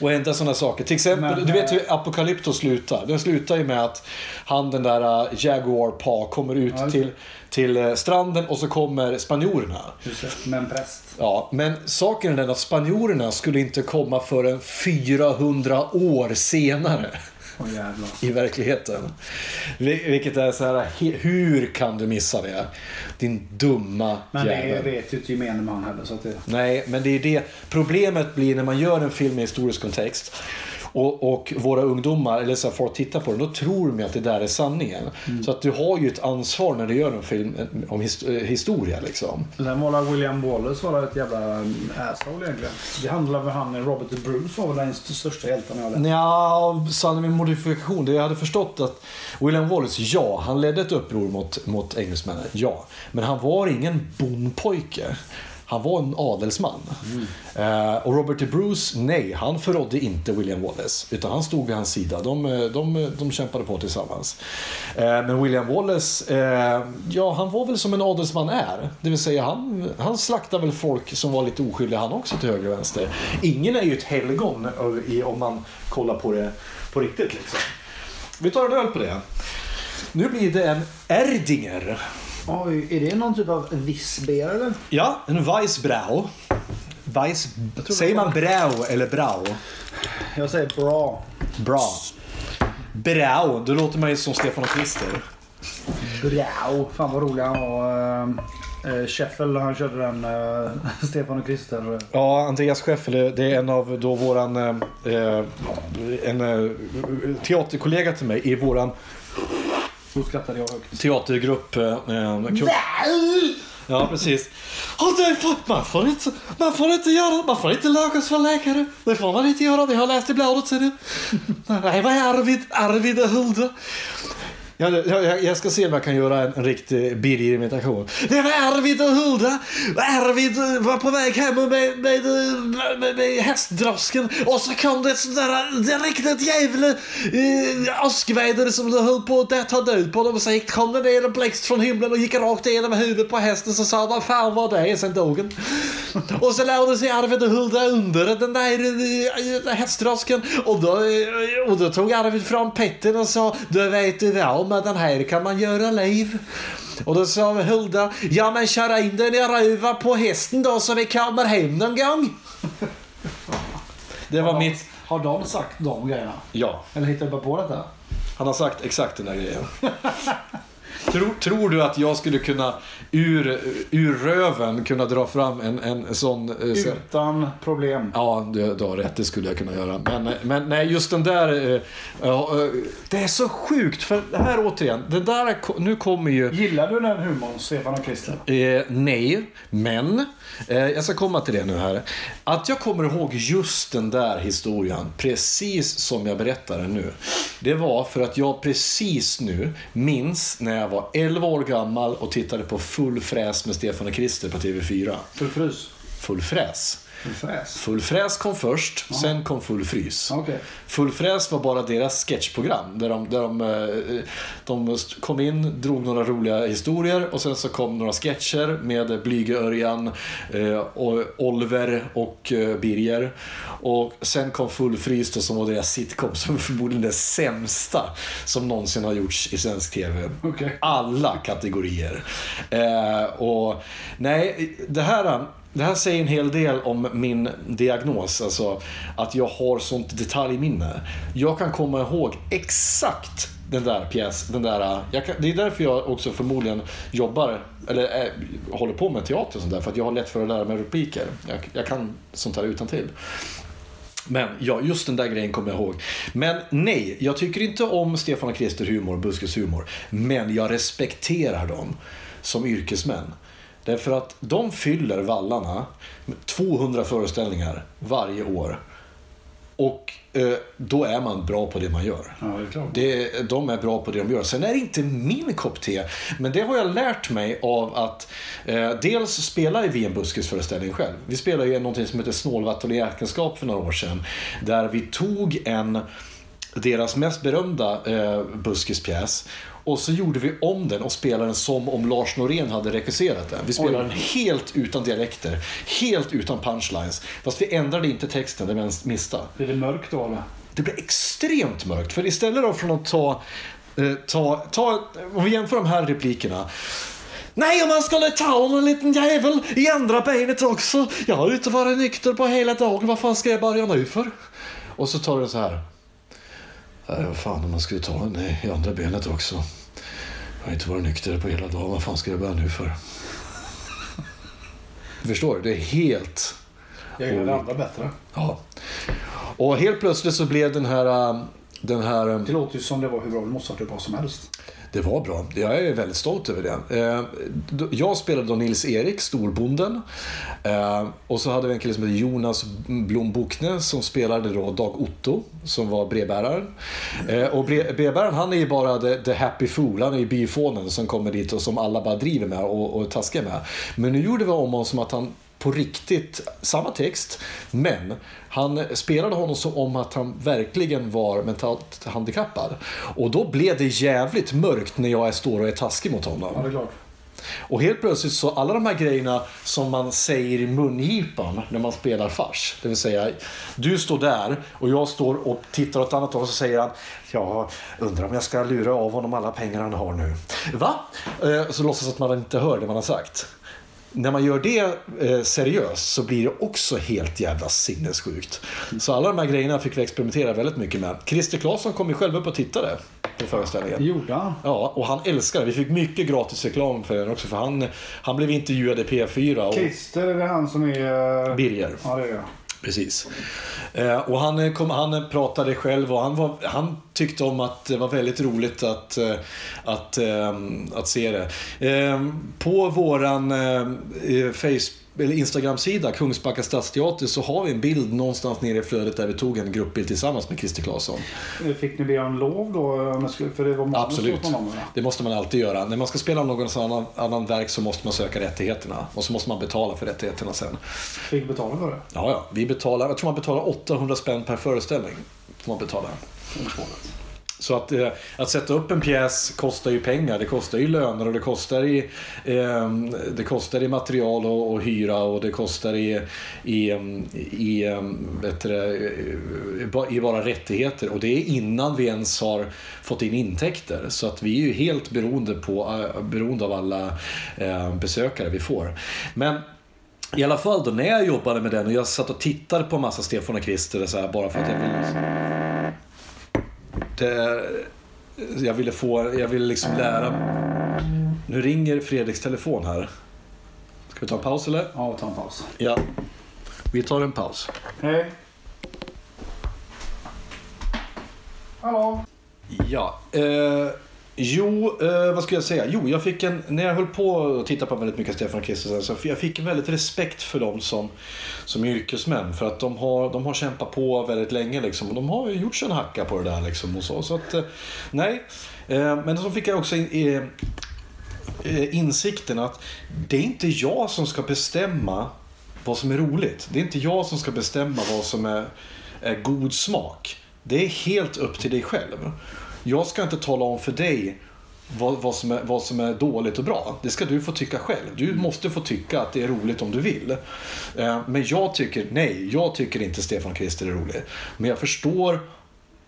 Och hända sådana saker. Till exempel, Men, du vet eh, hur Apocalypto slutar? Den slutar ju med att han den där uh, Jaguar Pa kommer ut just till, till eh, stranden och så kommer spanjorerna. Just. Med en präst. Ja, men saken är den att spanjorerna skulle inte komma förrän 400 år senare. I verkligheten. Vil- Vilket är så här, hur kan du missa det? Din dumma Men det jävel. vet ju inte gemene man heller. Så att det... Nej, men det är det. Problemet blir när man gör en film i historisk kontext och, och våra ungdomar, eller så här, folk tittar på den, då tror de att det där är sanningen. Så att du har ju ett ansvar när du gör en film om his, eh, historia liksom. Sen var William Wallace var det ett jävla asshole egentligen. Det handlar väl han, Robert Bruce var väl den största hjälten jag läst. Ja, med modifikation. Det jag hade förstått att William Wallace, ja, han ledde ett uppror mot, mot engelsmännen. Ja, men han var ingen bondpojke. Han var en adelsman. Eh, och Robert the Bruce, nej, han förrådde inte William Wallace. Utan han stod vid hans sida. De, eh, de, de kämpade på tillsammans. Eh, men William Wallace, eh, ja, han var väl som en adelsman är. Det vill säga, han, han slaktade väl folk som var lite oskyldiga han också till höger och vänster. Ingen är ju ett helgon eh, om man kollar på det på riktigt. Liksom. Vi tar en öl på det. Nu blir det en Erdinger. Oj, är det någon typ av Wissbeer eller? Ja, en Weissbrau. Weiss... Säger man brau eller brau? Jag säger bra. Bra. Brau, då låter man ju som Stefan och Christer. Brau. Fan vad rolig han var. Uh, Scheffel, han körde den. eh, Stefan och Christer. Ja, Andreas Scheffele, det är en av då våran eh, eh, en eh, teaterkollega till mig i våran Så skrattade jag högt. teatergrupp. Eh, eh, Ja, precis. Och det får, man, får inte, man får inte göra Man får inte lagas för läkare. Det får man inte göra. Det har jag läst i bladet. Ser du. Nej, vad är Arvid? Arvid och Hulda. Jag, jag- jag ska se om jag kan göra en, en riktig Birger-imitation. Det var Arvid och Hulda. Arvid eh, var på väg hem med, med, med, eh, med, med hästdrosken och så kom det ett sånt där eh, det riktigt jävla eh, åskväder som det höll på att ta död på dem. Och så gick, kom det ner en blixt från himlen och gick rakt igenom huvudet på hästen så sa vad fan var det? Sen dog den. Och så lärde sig Arvid och Hulda under den där eh, och då, och då tog Arvid fram petten och sa du vet du vad med den här kan man göra liv. Och då sa Hulda ja men köra in den i röva på hästen då så vi kommer hem någon gång. Det var mitt... Har de sagt de grejerna? Ja, Eller hittar du bara på detta? han har sagt exakt den där grejen. Tror, tror du att jag skulle kunna ur, ur röven kunna dra fram en, en sån... eh, Utan problem. Ja, du, du har rätt. Det skulle jag kunna göra. Men, men nej, just den där... eh, eh, eh, det är så sjukt. För det här återigen, det där, nu kommer ju... Gillar du den humorn, Stefan och Christer? Eh, nej, men eh, jag ska komma till det nu här. Att jag kommer ihåg just den där historien, precis som jag berättar den nu. Det var för att jag precis nu minns när jag var 11 år gammal och tittade på Full fräs med Stefan och Christer på TV4. Full frys? Full fräs. Full fräs? Full fräs kom först, sen kom Full frys. Okej. Full fräs var bara deras sketchprogram. Där de, där de, eh, de kom in, drog några roliga historier och sen så kom några sketcher med Blyge Örjan, eh, och Oliver och eh, Birger. Och sen kom Full frys då, som var deras sitcom som förmodligen det sämsta som någonsin har gjorts i svensk TV. Okej. Alla kategorier. Och nej, det här... Det här säger en hel del om min diagnos, alltså att jag har sånt detaljminne. Jag kan komma ihåg exakt den där pjäsen. där, kan, det är därför jag också förmodligen jobbar, eller äh, håller på med teater och sånt där, för att jag har lätt för att lära mig repliker. Jag, jag kan sånt här utan till. Men ja, just den där grejen kommer jag ihåg. Men nej, jag tycker inte om Stefan och Krister humor, buskishumor. Men jag respekterar dem som yrkesmän. Därför att de fyller vallarna med 200 föreställningar varje år. Och eh, då är man bra på det man gör. Ja, det är klart. Det, de är bra på det de gör. Sen är det inte min kopp te. Men det har jag lärt mig av att eh, dels spelade vi en buskisföreställning själv. Vi spelade ju någonting som heter Snålvatten och äktenskap för några år sedan. Där vi tog en deras mest berömda eh, buskispjäs och så gjorde vi om den och spelade den som om Lars Norén hade regisserat den. Vi spelade den helt utan dialekter, helt utan punchlines. Fast vi ändrade inte texten, det minsta. Blir det mörkt då eller? Det blir extremt mörkt. För istället då från att ta, eh, ta, ta om vi jämför de här replikerna. Nej, om man skulle ta en liten jävel i andra benet också. Jag har inte varit nykter på hela dagen. Vad fan ska jag börja nu för? Och så tar den så här. Nej, vad fan om man skulle ta en i andra benet också. Jag har inte varit nykter på hela dagen. Vad fan ska jag börja nu för? Du förstår, det är helt... Jag gillar det andra bättre. Ja. Och helt plötsligt så blev den här... äh, Den här äh, Det låter ju som det var hur bra Mozart var som helst det var bra. Jag är väldigt stolt över det. Eh, jag spelade då Nils-Erik, storbonden. Eh, och så hade vi en kille som hette Jonas Blom Bokne som spelade då Dag Otto, som var brevbäraren. Eh, och brevbäraren han är ju bara the, the happy fool, han är ju byfånen som kommer dit och som alla bara driver med och, och taskar med. Men nu gjorde vi om honom som att han på riktigt, samma text, men han spelade honom som om att han verkligen var mentalt handikappad. Och då blev det jävligt mörkt när jag står och är taskig mot honom. Ja, det är klart. Och helt plötsligt så alla de här grejerna som man säger i mungipan när man spelar fars. Det vill säga, du står där och jag står och tittar åt annat håll och så säger han Ja, undrar om jag ska lura av honom alla pengar han har nu. Va? Eh, Så låtsas att man inte hör det man har sagt. När man gör det eh, seriöst så blir det också helt jävla sinnessjukt. Så alla de här grejerna fick vi experimentera väldigt mycket med. Christer Claesson kom ju själv upp och tittade på föreställningen. Det gjorde han. Ja, och han älskar det. Vi fick mycket gratis reklam för den också. För han, han blev intervjuad i P4. Och Christer är det han som är... eh, Birger. Ja, det är jag. Precis. Eh, och han, eh, kom, han pratade själv och han, var, han tyckte om att det var väldigt roligt att, eh, att, att, att se det. Eh, På våran eh, Facebook eller Instagram-sida, Kungsbacka stadsteater, så har vi en bild någonstans nere i flödet där vi tog en gruppbild tillsammans med Christer Claesson. Fick ni be om lov då? För det var Absolut. eller? Det måste man alltid göra. När man ska spela någon annan, annan verk så måste man söka rättigheterna. Och så måste man betala för rättigheterna sen. Fick betala för det? Ja, ja. Vi betalar, jag tror man betalar 800 spänn per föreställning. Får man betala. Så att, eh, att sätta upp en pjäs kostar ju pengar. Det kostar ju löner och det kostar i, eh, det kostar i material och, och hyra och det kostar i, i, ehm, i, ehm, eh, bättre, i bara rättigheter. Och det är innan vi ens har fått in intäkter. Så att vi är ju helt beroende, på, eh, beroende av alla eh, besökare vi får. Men i alla fall då när jag jobbade med den och jag satt och tittade på massa Stefan och Christer så här, bara för att jag ville... Det, jag ville få, jag ville liksom lära... Nu ringer Fredriks telefon här. Ska vi ta en paus eller? Ja, ta en paus. Ja. Vi tar en paus. Hej. Hallå. Ja. Eh, jo, eh, vad ska jag säga? Jo, jag fick en, när jag höll på att titta på väldigt mycket Stefan och Kristensen så jag fick en väldigt respekt för dem som, som yrkesmän. För att de har, de har kämpat på väldigt länge liksom. Och de har ju gjort sig en hacka på det där liksom. Och så. så att, eh, nej. Eh, men så fick jag också in, eh, eh insikten att det är inte jag som ska bestämma vad som är roligt. Det är inte jag som ska bestämma vad som är, är god smak. Det är helt upp till dig själv. Jag ska inte tala om för dig vad, vad, som är, vad som är dåligt och bra. Det ska du få tycka själv. Du måste få tycka att det är roligt om du vill. Eh, Men jag tycker, nej, jag tycker inte Stefan Krister är rolig. Men jag förstår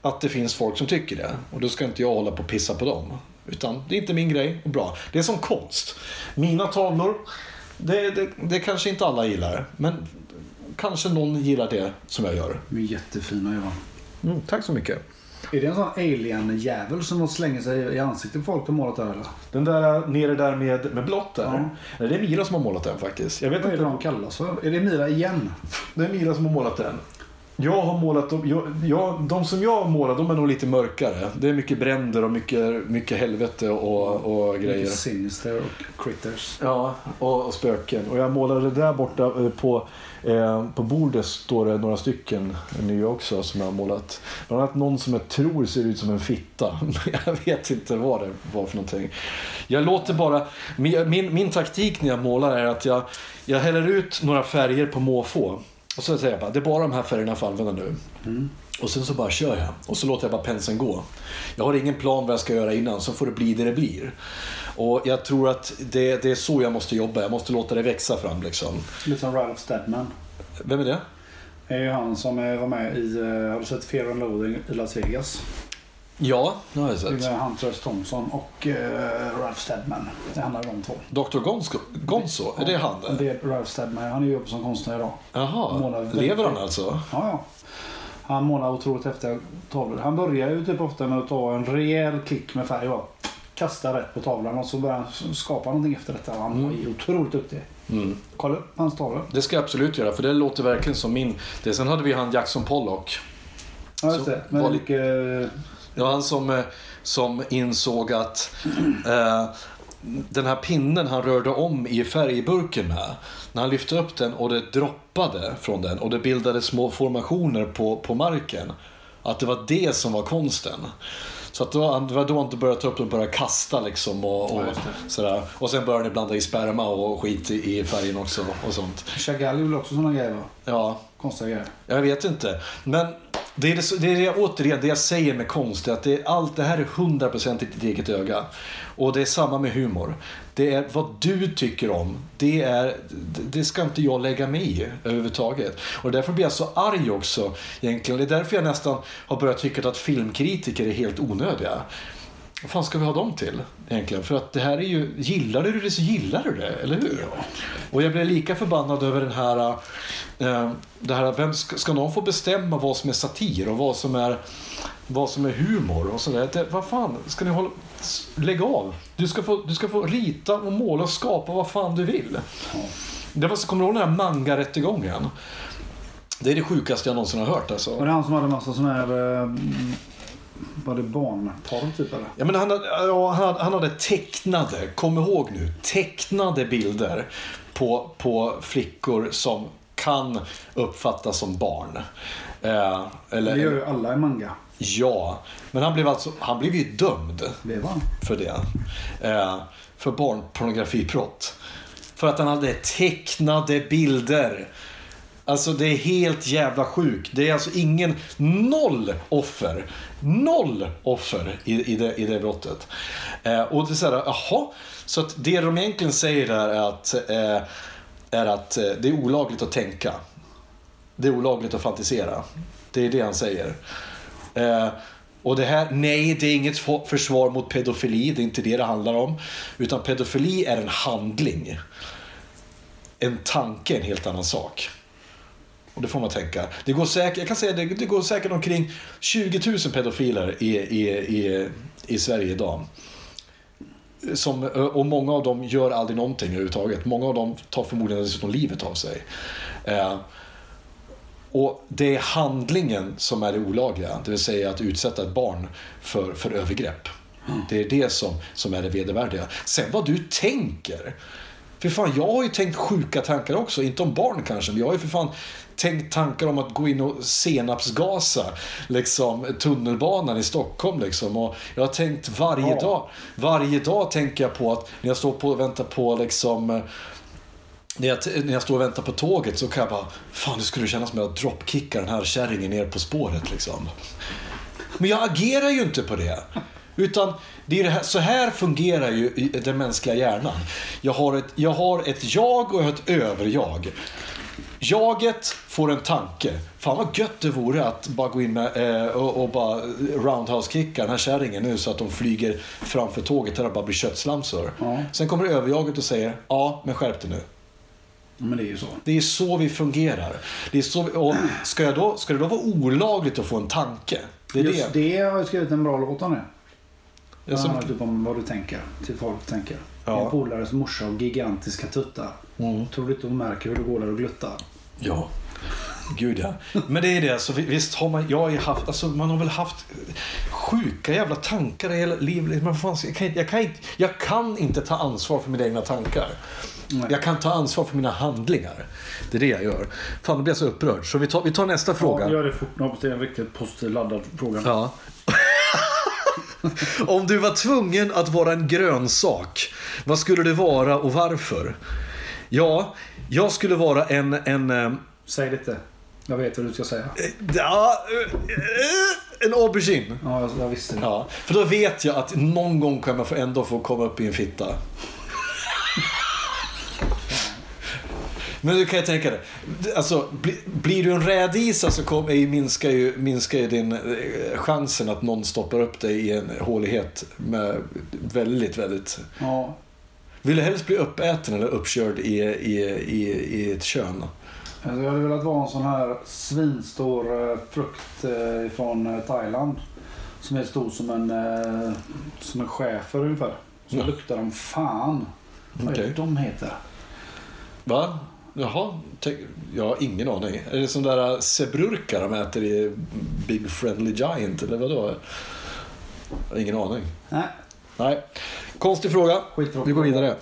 att det finns folk som tycker det. Och då ska inte jag hålla på och pissa på dem. Utan det är inte min grej och bra. Det är som konst. Mina tavlor, det, det, det kanske inte alla gillar. Men kanske någon gillar det som jag gör. De är jättefina Johan. Mm, tack så mycket. Är det en sån alien-jävel som slänger sig i ansiktet på folk och målat där eller? Den där nere där med, med blått där. Ja. Det är Mira som har målat den faktiskt. Jag vet Vad inte det de kallas för? Är det Mira igen? Det är Mira som har målat den. Jag har målat dem, jag, jag, de som jag har målat de är nog lite mörkare. Det är mycket bränder och mycket, mycket helvete och, och grejer. Mycket Sinister och Critters. Ja, och, och spöken. Och jag målade där borta eh, på, eh, på bordet står det några stycken nya också som jag har målat. Bland annat någon som jag tror ser ut som en fitta. Jag vet inte vad det var för någonting. Jag låter bara... Min, min, min taktik när jag målar är att jag, jag häller ut några färger på måfå. Och så säger jag bara, det är bara de här färgerna jag får använda nu. Och sen så bara kör jag. Och så låter jag bara penseln gå. Jag har ingen plan vad jag ska göra innan, så får det bli det det blir. Och jag tror att det, det är så jag måste jobba. Jag måste låta det växa fram liksom. Lite som Ralph Steadman. Vem är det? Det är ju han som var med i, eh, har du sett Fear and Loathing i Las Vegas? Ja, det har jag Det sett. är Hunter Thompson och eh, Ralph Steadman. Det handlar om de två. Dr. Gonzo, Gonzo, är det han? Det är Ralph Steadman. Han är ju uppe som konstnär idag. Jaha, Målar lever han väldigt- alltså? Ja, ja. Han målar otroligt häftiga tavlor. Han börjar ju typ ofta med att ta en rejäl klick med färg och kasta rätt på tavlan och så börjar han skapa någonting efter detta. Han Mm. är otroligt duktig. Kolla upp hans tavlor. Det ska jag absolut göra, för det låter verkligen som min. Det, sen hade vi han Jackson Pollock. Ja, just det. Men var- mycket... Det var han som, eh, som insåg att eh, den här pinnen han rörde om i färgburken med. När han lyfte upp den och det droppade från den och det bildade små formationer på, på marken. Att det var det som var konsten. Så att det, var, då han började ta upp den och började kasta liksom. Och, och, Ja, sådär. och sen började han blanda i sperma och skit i, färgen också. Och sånt. Chagall gjorde också sådana grejer va? Ja, Konstiga grejer. jag vet inte. Men det är det, det, är det återigen det jag säger med konst. är Att det, allt det här är 100% i ditt eget öga. Och det är samma med humor. Det är vad du tycker om. Det, är, det- ska inte jag lägga mig i överhuvudtaget. Och därför blir jag så arg också. Egentligen. Det är därför jag nästan har börjat tycka att filmkritiker är helt onödiga. Vad fan ska vi ha dem till egentligen? För att det här är ju, gillar du det så gillar du det, eller hur? Och jag blir lika förbannad över den här, eh, det här vem ska, ska någon få bestämma vad som är satir och vad som är, vad som är humor och sådär. Det, vad fan, ska ni hålla, lägg av. Du ska, få, du ska få rita och måla och skapa vad fan du vill. Det var, så- kommer du ihåg den här manga-rättegången? Det är det sjukaste jag någonsin har hört alltså. Och det han som hade massa sådana här... eh, Var det barnporr typ eller? Ja, men han, ja, han, han hade tecknade, kom ihåg nu, tecknade bilder på, på flickor som kan uppfattas som barn. Eh, eller, Det gör ju alla i manga. Ja, men han blev, alltså, han blev ju dömd var han. för det. Eh, för barnpornografibrott. För att han hade tecknade bilder. Alltså det är helt jävla sjukt. Det är alltså ingen, noll offer. Noll offer i, i, det, i det brottet. Eh, och det är så här, jaha. Så att det de egentligen säger där är att, eh, är att eh, det är olagligt att tänka. Det är olagligt att fantisera. Det är det han säger. Eh, och det här, nej, det är inget försvar mot pedofili. Det är inte det det handlar om. Utan pedofili är en handling. En tanke är en helt annan sak. Och det får man tänka. Det går säkert, jag kan säga det, det går säkert omkring 20 000 pedofiler i, i, i, i Sverige idag. Som, eh, och många av dem gör aldrig någonting överhuvudtaget. Många av dem tar förmodligen dessutom livet av sig. Eh, och det är handlingen som är det olagliga, det vill säga att utsätta ett barn för, för övergrepp. Det är det som, som är det vedervärdiga. Sen vad du tänker. För fan, jag har ju tänkt sjuka tankar också. Inte om barn kanske, men jag har ju för fan tänkt tankar om att gå in och senapsgasa liksom, tunnelbanan i Stockholm. Liksom. Och jag har tänkt varje Ja. dag. Varje dag tänker jag på att när jag står på och väntar på liksom när jag, när jag står och väntar på tåget så kan jag bara, fan det skulle kännas som att jag dropkickar den här kärringen ner på spåret liksom. Men jag agerar ju inte på det. Utan det är det här, så här fungerar ju den mänskliga hjärnan. Jag har, ett, jag har ett jag och jag har ett överjag. Jaget får en tanke. Fan vad gött det vore att bara gå in med, eh, och, och bara roundhouse-kicka den här kärringen nu så att de flyger framför tåget det bara blir köttslamsor. Ja. Sen kommer överjaget och säger ja, men skärp dig nu. Men det är ju så. Det är så vi fungerar. Det är så vi, och ska, jag då, ska det då vara olagligt att få en tanke? Det är Just det. det har jag skrivit en bra låt om det. Ja, Det som- typ om vad du tänker. Till folk tänker. Ja. Min polares morsa och gigantiska tuttar. Mm. Tror du inte hon märker hur det går där och gluttar? Ja. Gud ja. Men det är det, så vi- visst har man, jag har haft, alltså man har väl haft sjuka jävla tankar i hela livet. Men fan, jag, kan, jag, kan inte, jag kan inte ta ansvar för mina egna tankar. Nej. Jag kan ta ansvar för mina handlingar. Det är det jag gör. Fan, då blir jag så upprörd. Så vi tar, vi tar nästa fråga. Ja, gör det fort. Jag hoppas det är en riktigt positiv laddad fråga. Ja. Om du var tvungen att vara en grönsak, vad skulle det vara och varför? Ja, jag skulle vara en... en eh, Säg lite. Jag vet vad du ska säga. ja, eh, en aubergine. Ja, jag, visste det. Ja, för då vet jag att någon gång kommer jag ändå få komma upp i en fitta. Men du kan ju tänka dig. Alltså, bli, blir du en rädisa så kom, eh, minskar, ju, minskar ju din eh, chansen att någon stoppar upp dig i en hålighet med väldigt, väldigt... Ja. Vill du helst bli uppäten eller uppkörd i, i, i, i ett kön? Alltså, jag hade velat vara en sån här svinstor eh, frukt från Thailand. Som är stor som en, som en schäfer ungefär. Så Ja. luktar de fan. Vad är det de heter? Va? Jaha, jag har ingen aning. Är det sån där zebrurka de äter i Big Friendly Giant eller vadå? Jag har ingen aning. Nej. Nej. Konstig fråga. Vi går vidare.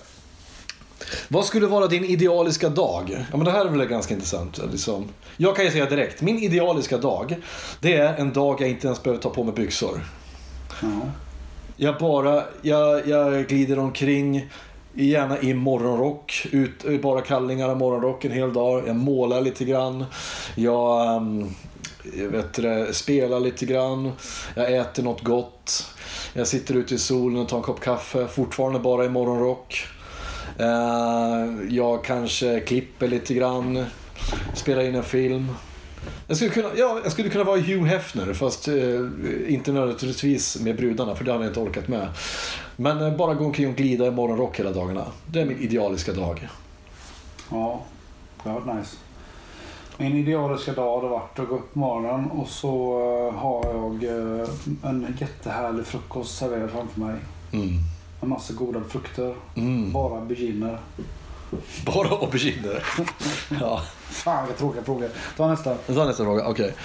Vad skulle vara din idealiska dag? Ja, men det här är väl ganska intressant. Liksom. Jag kan ju säga direkt. Min idealiska dag, det är en dag jag inte ens behöver ta på mig byxor. Ja. Jag bara, jag, jag glider omkring, gärna i morgonrock, ut, eh, bara kallingar och morgonrock en hel dag. Jag målar lite grann. Jag, um, jag vet det, spelar lite grann. Jag äter något gott. Jag sitter ute i solen och tar en kopp kaffe, fortfarande bara i morgonrock. Eh, jag kanske klipper lite grann, spelar in en film. Jag skulle, kunna, ja, jag skulle kunna vara Hugh Hefner fast eh, inte nödvändigtvis med brudarna för det hade jag inte orkat med. Men eh, bara gå omkring och glida i morgonrock hela dagarna. Det är min idealiska dag. Ja, det har varit nice. Min idealiska dag hade varit att gå upp på morgonen och så eh, har jag eh, en jättehärlig frukost serverad framför mig. Mm. En massa goda frukter. Mm. Bara auberginer. Bara auberginer. ja. Fan vilka tråkiga frågor. Ta nästa. Tar nästa fråga. Okej.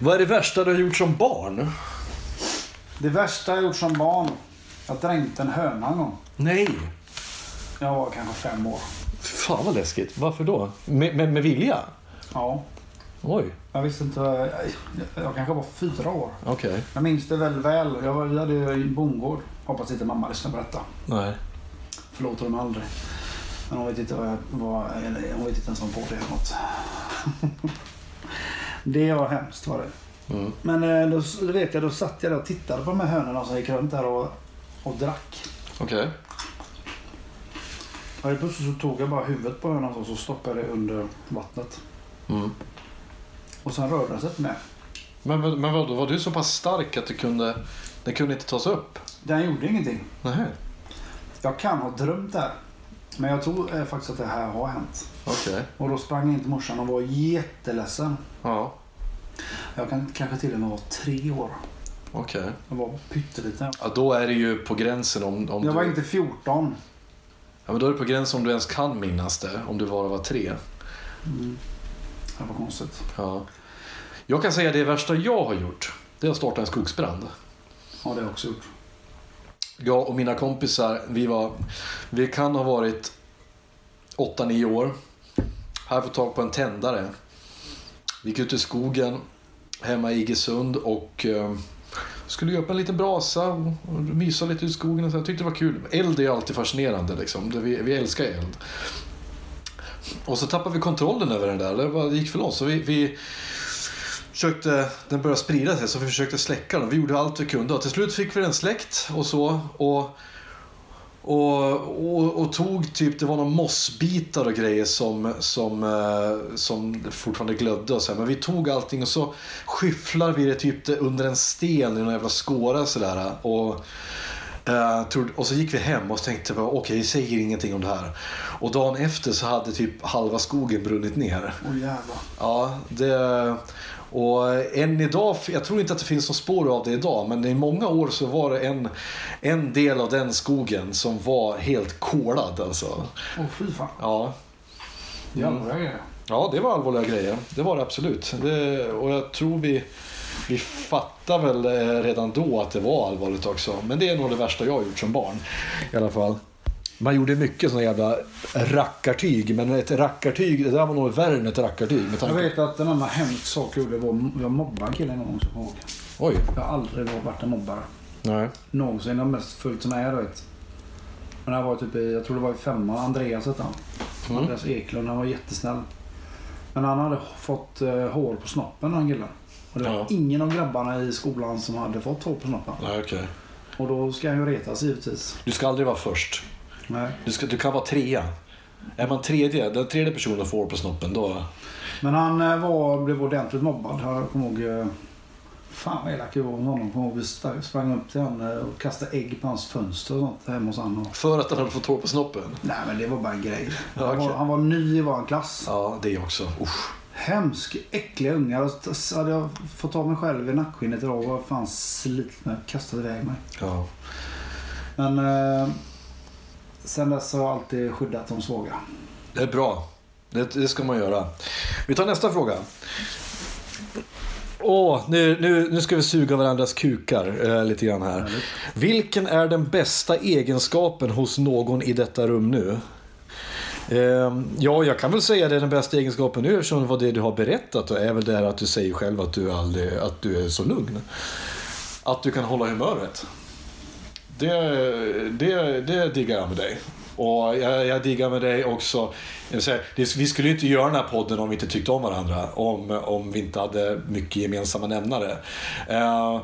Vad är det värsta du har gjort som barn? Det värsta jag gjort som barn. Jag dränkte en höna en gång. Nej! Jag var kanske fem år. Fan vad läskigt. Varför då? Med, med, med vilja? Ja. Oj, Jag visste inte. Jag, jag kanske var fyra år. okej. Jag minns det väldigt väl. Jag var, vi hade ju en bondgård. Hoppas inte mamma lyssnar på detta. Nej. Förlåter hon aldrig. Men hon vet inte vad jag var. Hon vet inte ens om på det eller något. det var hemskt var det. Mm. Men eh, då, då vet jag, då satt jag där och tittade på de här hönorna som gick runt där och, och drack. Okej. Och helt plötsligt så tog jag bara huvudet på hönan och så stoppade det under vattnet. Mm. Och sen rörde den sig inte mer. Men, men men vadå, var du så pass stark att du kunde... Den kunde inte tas upp? Den gjorde ingenting. Nej. Jag kan ha drömt det här. Men jag tror eh, faktiskt att det här har hänt. Okej. Och då sprang jag in till morsan och var jätteledsen. Ja. Jag kan kanske till och med vara tre år. Okej. Jag var pytteliten. Ja, då är det ju på gränsen om, om Jag du... var inte 14. Ja, men då är det på gränsen om du ens kan minnas det. Om du bara var tre. Det var konstigt. Ja. Jag kan säga det värsta jag har gjort. Det är att starta en skogsbrand. Ja, det har jag också gjort. Jag och mina kompisar, vi var... Vi kan ha varit 8-9 år. Här få tag på en tändare. Vi gick ut i skogen hemma i Iggesund och eh, skulle göra upp en liten brasa och, mysa lite i skogen. Och så. Jag tyckte det var kul. Eld är alltid fascinerande. Liksom. Vi, vi älskar eld. Och så tappade vi kontrollen över den där. Det, det gick för långt. Så vi, vi försökte, den började sprida sig så vi försökte släcka den. Vi gjorde allt vi kunde och till slut fick vi den släckt och så. Och, och, och, och tog typ, det var några mossbitar och grejer som, som, eh, som fortfarande glödde och så här. Men vi tog allting och så skyfflar vi det typ det under en sten i någon jävla skåra sådär. Och, eh, trodde- och så gick vi hem och tänkte okej, vi säger ingenting om det här. Och dagen efter så hade typ halva skogen brunnit ner. Åh jävlar. Ja, det... Och än idag, jag tror inte att det finns något spår av det idag, men i många år så var det en, en del av den skogen som var helt kolad alltså. Åh fy fan. Ja, grejer. ja det var allvarliga grejer. Det var det absolut. Det, och jag tror vi, vi fattar väl eh, redan då att det var allvarligt också. Men det är nog det värsta jag har gjort som barn i alla fall. Man gjorde mycket såna jävla rackartyg, men ett rackartyg, det där var nog värre än ett rackartyg. Med Jag vet att en annan hemsk sak jag gjorde var jag mobbade en kille en gång. Så jag ihåg. Oj. Jag har aldrig varit en mobbare. Nej. Någonsin. Jag har mest följt som är du vet. Men jag var typ i, jag tror det var i femman. Andreas hette han. Mm. Andreas Eklund. Han var jättesnäll. Men han hade fått eh, hår på snoppen han killen. Och det var Ja. ingen av grabbarna i skolan som hade fått hår på snoppen. Nej, okej. Och då ska han ju retas givetvis. Du ska aldrig vara först. Nej. Du, ska, du kan vara trea. Är man tredje, den tredje personen får på snoppen då... Men han eh, var, blev ordentligt mobbad. Jag kommer ihåg... eh, Fan vad elak jag var mot honom. Kommer ihåg vi sprang upp till honom eh, och kastade ägg på hans fönster och sånt hemma hos honom. För att han hade fått hår på snoppen? Nej men det var bara en grej. Han, okej. var, han var ny i vår klass. Ja, det också. Usch. Hemsk, äckliga ungar. Så hade jag fått ta mig själv i nackskinnet idag och fan slit med. Kastat iväg mig. Ja. Men eh, sen dess har jag alltid skyddat de svaga. Det är bra. Det, det ska man göra. Vi tar nästa fråga. Åh, nu, nu, nu ska vi suga varandras kukar eh, lite grann här. Vilken är den bästa egenskapen hos någon i detta rum nu? Eh, ja, jag kan väl säga det den bästa egenskapen nu eftersom det var det du har berättat och är väl det här att du säger själv att du, aldrig, att du är så lugn. Att du kan hålla humöret. Det, det, det diggar jag med dig. Och jag, jag diggar med dig också. Jag säga, det, vi skulle ju inte göra den här podden om vi inte tyckte om varandra. Om, om vi inte hade mycket gemensamma nämnare. Eh,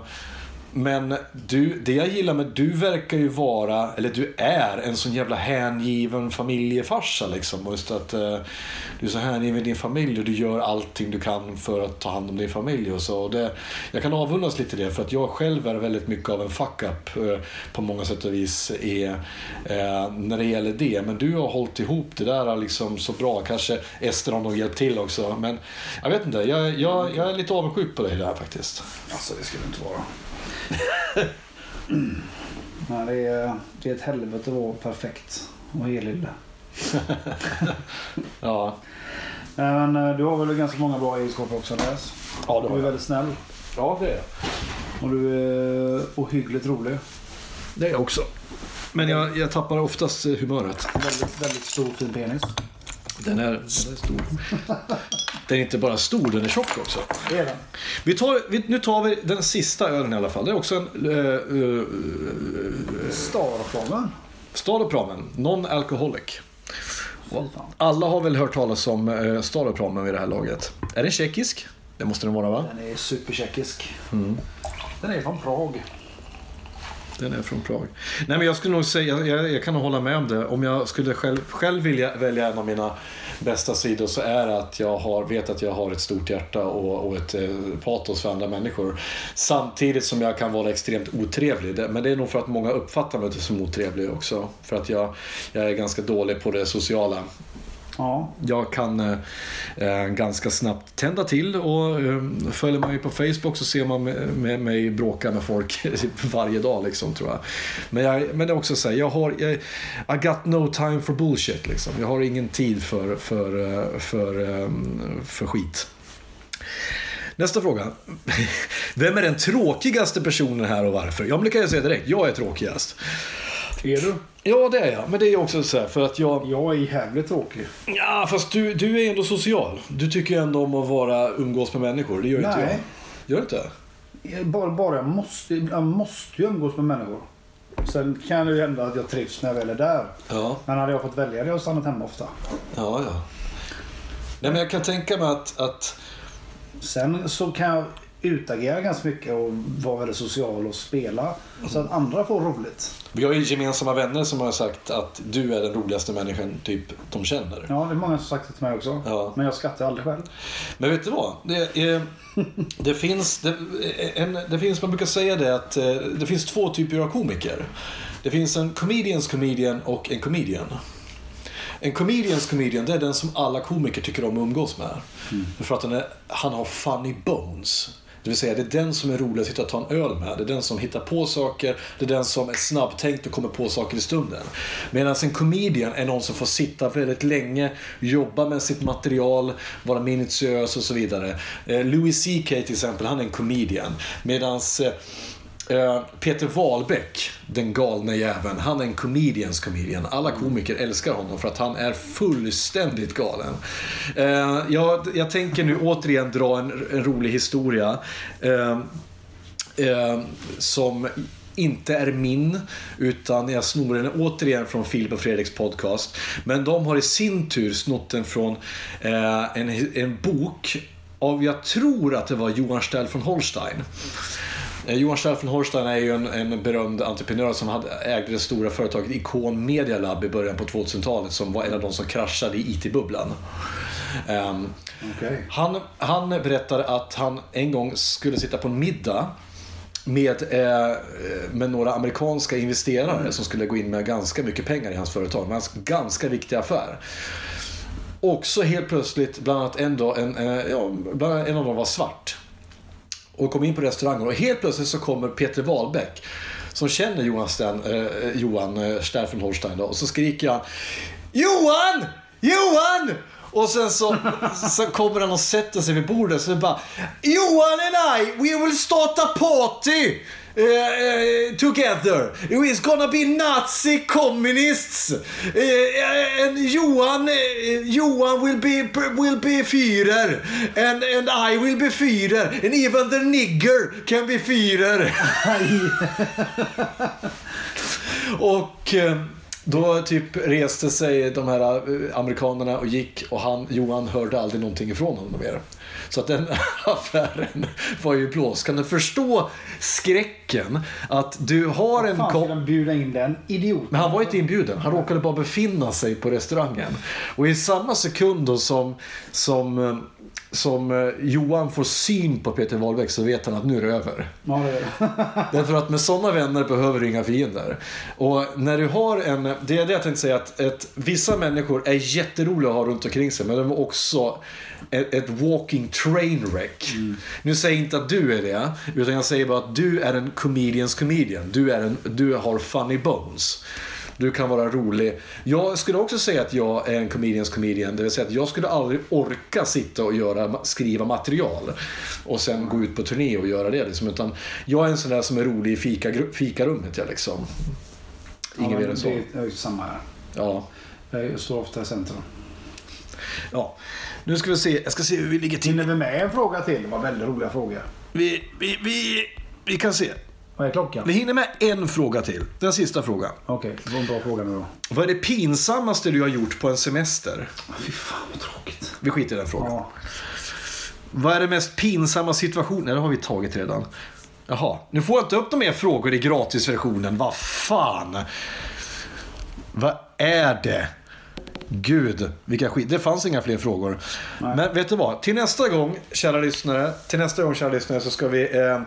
men du, det jag gillar med du verkar ju vara, eller du är en sån jävla hängiven familjefarsa liksom. Just att eh, du är så hängiven din familj och du gör allting du kan för att ta hand om din familj och så. Och det, jag kan avundas lite det för att jag själv är väldigt mycket av en fuck-up eh, på många sätt och vis är, eh, när det gäller det. Men du har hållit ihop det där eh, liksom så bra. Kanske Ester har nog hjälpt till också. Men jag vet inte, jag, jag, jag är lite avundsjuk på dig där faktiskt. Alltså det skulle inte vara. Nej, det, är, det är ett helvete att vara perfekt och helylle. Ja, Men eh, du har väl ganska många bra egenskaper också Andreas? ja det Du har är jag. väldigt snäll. Ja, det är jag. Och du är ohyggligt rolig. Det är jag också. Men jag, jag tappar oftast eh, humöret. Väldigt, väldigt stor fin penis. Den är, den är stor. Den är inte bara stor, den är tjock också. Det är den. Vi tar, vi, nu tar vi den sista ölen i alla fall. Det är också en uh, uh, Starplanen. Staropramen, non-alcoholic. Alla har väl hört talas om uh, Staropramen vid det här laget. Är den tjeckisk? Det måste den vara va? Den är supertjeckisk. Den är från Prag. Den är från Prag. Nej men jag skulle nog säga, jag, jag kan nog hålla med om det. Om jag skulle själv, själv vilja välja en av mina bästa sidor så är det att jag har, vet att jag har ett stort hjärta och, och ett eh, patos för andra människor. Samtidigt som jag kan vara extremt otrevlig. Men det är nog för att många uppfattar mig som otrevlig också. För att jag, jag är ganska dålig på det sociala. Ja. Jag kan eh, eh, ganska snabbt tända till och eh, följer man mig på Facebook så ser man med, med mig bråka med folk varje dag liksom tror jag. Men, jag, men det är också så här, jag har, jag, I got no time for bullshit liksom. Jag har ingen tid för, för, eh, för, för, för skit. Nästa fråga. Vem är den tråkigaste personen här och varför? Ja, men det kan jag säga direkt. Jag är tråkigast. Är du? Ja, det är jag. Men det är också så här för att jag... Jag är jävligt tråkig. Ja, fast du, du är ändå social. Du tycker ändå om att vara, umgås med människor. Det gör inte Nej. jag. Gör du inte? Jag Bara, bara jag måste, jag måste ju umgås med människor. Sen kan det ju hända att jag trivs när jag väl är där. Ja, Men hade jag fått välja hade jag stannat hemma ofta. ja, ja. Nej, men jag kan tänka mig att, att Sen så kan jag utagera ganska mycket och vara väldigt social och spela. Så att andra får roligt. vi har ju gemensamma vänner som har sagt att du är den roligaste människan typ de känner. Ja, det är många som sagt det till mig också. Ja. Men jag skrattar aldrig själv. Men vet du vad? Det, är, det, finns, det, en, det finns, man brukar säga det att eh, det finns två typer av komiker. Det finns en comedians comedian och en comedian. En comedians comedian, det är den som alla komiker tycker om att umgås med. För att är, han har funny bones. Det vill säga, det är den som är rolig att sitta och ta en öl med. Det är den som hittar på saker. Det är den som är snabbtänkt och kommer på saker i stunden. Medan en comedian är någon som får sitta väldigt länge, jobba med sitt material, vara minutiös och så vidare. Eh, Louis CK till exempel, han är en comedian. Medans Eh, Peter Wahlbeck, den galne jäveln, han är en comedians comedian. Alla komiker älskar honom för att han är fullständigt galen. Eh, jag, jag tänker nu återigen dra en, en rolig historia. Eh, eh, som inte är min, utan jag snor den återigen från Filip och Fredriks podcast. Men de har i sin tur snott den från eh, en, en bok av, jag tror att det var Johan Stell från Holstein. Eh, Johan Stell från Holstein är ju en, en berömd entreprenör som hade, ägde det stora företaget Icon Media Lab i början på 2000-talet som var en av de som kraschade i IT-bubblan. Ehm, Okej. han, han berättade att han en gång skulle sitta på en middag med, eh, med några amerikanska investerare som skulle gå in med ganska mycket pengar i hans företag. Men hans ganska viktig affär. Och så helt plötsligt, bland annat en, dag, en, eh, ja, bland annat en av dem var svart. Och kom in på restaurangen och helt plötsligt så kommer Peter Wahlbeck som känner Johan, Sten, eh, Johan eh, Holstein då, och så skriker han Johan! Johan! Och sen så, så kommer han och sätter sig vid bordet så det bara Johan and I, we will start a party! Eh, together. It's gonna be Nazi communists. Eh, and Johan, Johan will be will be Führer. And and I will be Führer. And even the nigger can be Führer. och eh, då typ reste sig de här eh, amerikanerna och gick och han, Johan hörde aldrig någonting ifrån honom mer. Så att den affären var ju blåst. Kan du förstå skräcken att du har en Fan kom- den bjuda in den idioten? men han var inte inbjuden. Han råkade bara befinna sig på restaurangen. Och i samma sekund då som, som, eh, som eh, Johan får syn på Peter Wahlbeck så vet han att nu är det över. Ja, det är det. Därför att med sådana vänner behöver du inga fiender. Och när du har en... Det är det jag tänkte säga att ett, vissa människor är jätteroliga att ha runt omkring sig men de är också ett, ett walking train wreck. Nu säger jag inte att du är det, utan jag säger bara att du är en comedians comedian. Du, är en, du har funny bones. Du kan vara rolig. Jag skulle också säga att jag är en comedians comedian. Det vill säga att jag skulle aldrig orka sitta och göra, skriva material. Och sen gå ut på turné och göra det. Liksom. Utan jag är en sån där som är rolig i fika, fikarummet. Jag, liksom. Ingen mer än så. Det är samma här. Ja. Jag står ofta i centrum. ja. Nu ska vi se. Jag ska se hur vi ligger till. Hinner vi med en fråga till? Det var väldigt roliga frågor. Vi, vi, vi, vi kan se. Vad är klockan? Vi hinner med en fråga till. Den sista frågan. Okej, det var en bra fråga nu då. Vad är det pinsammaste du har gjort på en semester? Fy fan vad tråkigt. Vi skiter i den frågan. Ja. Vad är det mest pinsamma situationen? Det har vi tagit redan. Jaha, nu får jag inte upp de mer frågor i gratisversionen. Vad fan? Vad är det? Gud, vilka skit. Det fanns inga fler frågor. Men vet du vad? Till nästa gång, kära lyssnare. Till nästa gång, kära lyssnare, så ska vi... Eh,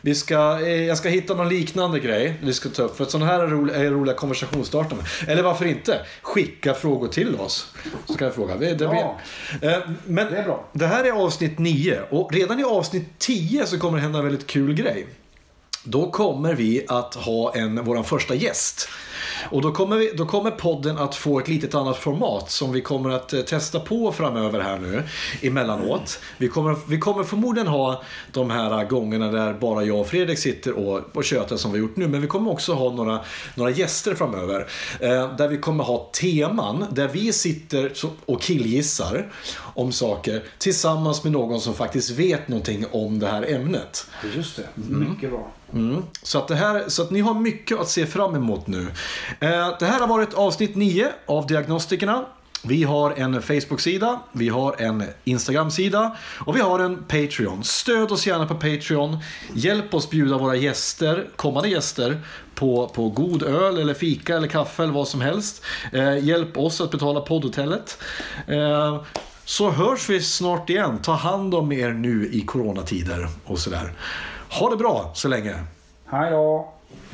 vi ska, eh, jag ska hitta någon liknande grej vi ska ta upp. För att sådana här är roliga, är roliga konversationsstartare. Eller varför inte? Skicka frågor till oss. Så kan jag fråga. Det, det, Ja. eh, men Det är bra. det här är avsnitt 9. Och redan i avsnitt 10 så kommer det hända en väldigt kul grej. Då kommer vi att ha en, vår första gäst. Och då kommer, vi, då kommer podden att få ett litet annat format som vi kommer att eh, testa på framöver här nu emellanåt. Vi kommer, vi kommer förmodligen ha de här gångerna där bara jag och Fredrik sitter och, och tjötar som vi gjort nu. Men vi kommer också ha några, några gäster framöver. Eh, där vi kommer ha teman där vi sitter och killgissar om saker tillsammans med någon som faktiskt vet någonting om det här ämnet. Just det. Mycket bra. Mm. Så, att det här, så att ni har mycket att se fram emot nu. Eh, det här har varit avsnitt 9 av Diagnostikerna. Vi har en Facebook-sida, vi har en Instagram-sida och vi har en Patreon. Stöd oss gärna på Patreon. Hjälp oss bjuda våra gäster, kommande gäster, på, på god öl eller fika eller kaffe eller vad som helst. Eh, hjälp oss att betala poddhotellet. Eh, så hörs vi snart igen. Ta hand om er nu i coronatider och sådär. Ha det bra så länge. Hej då.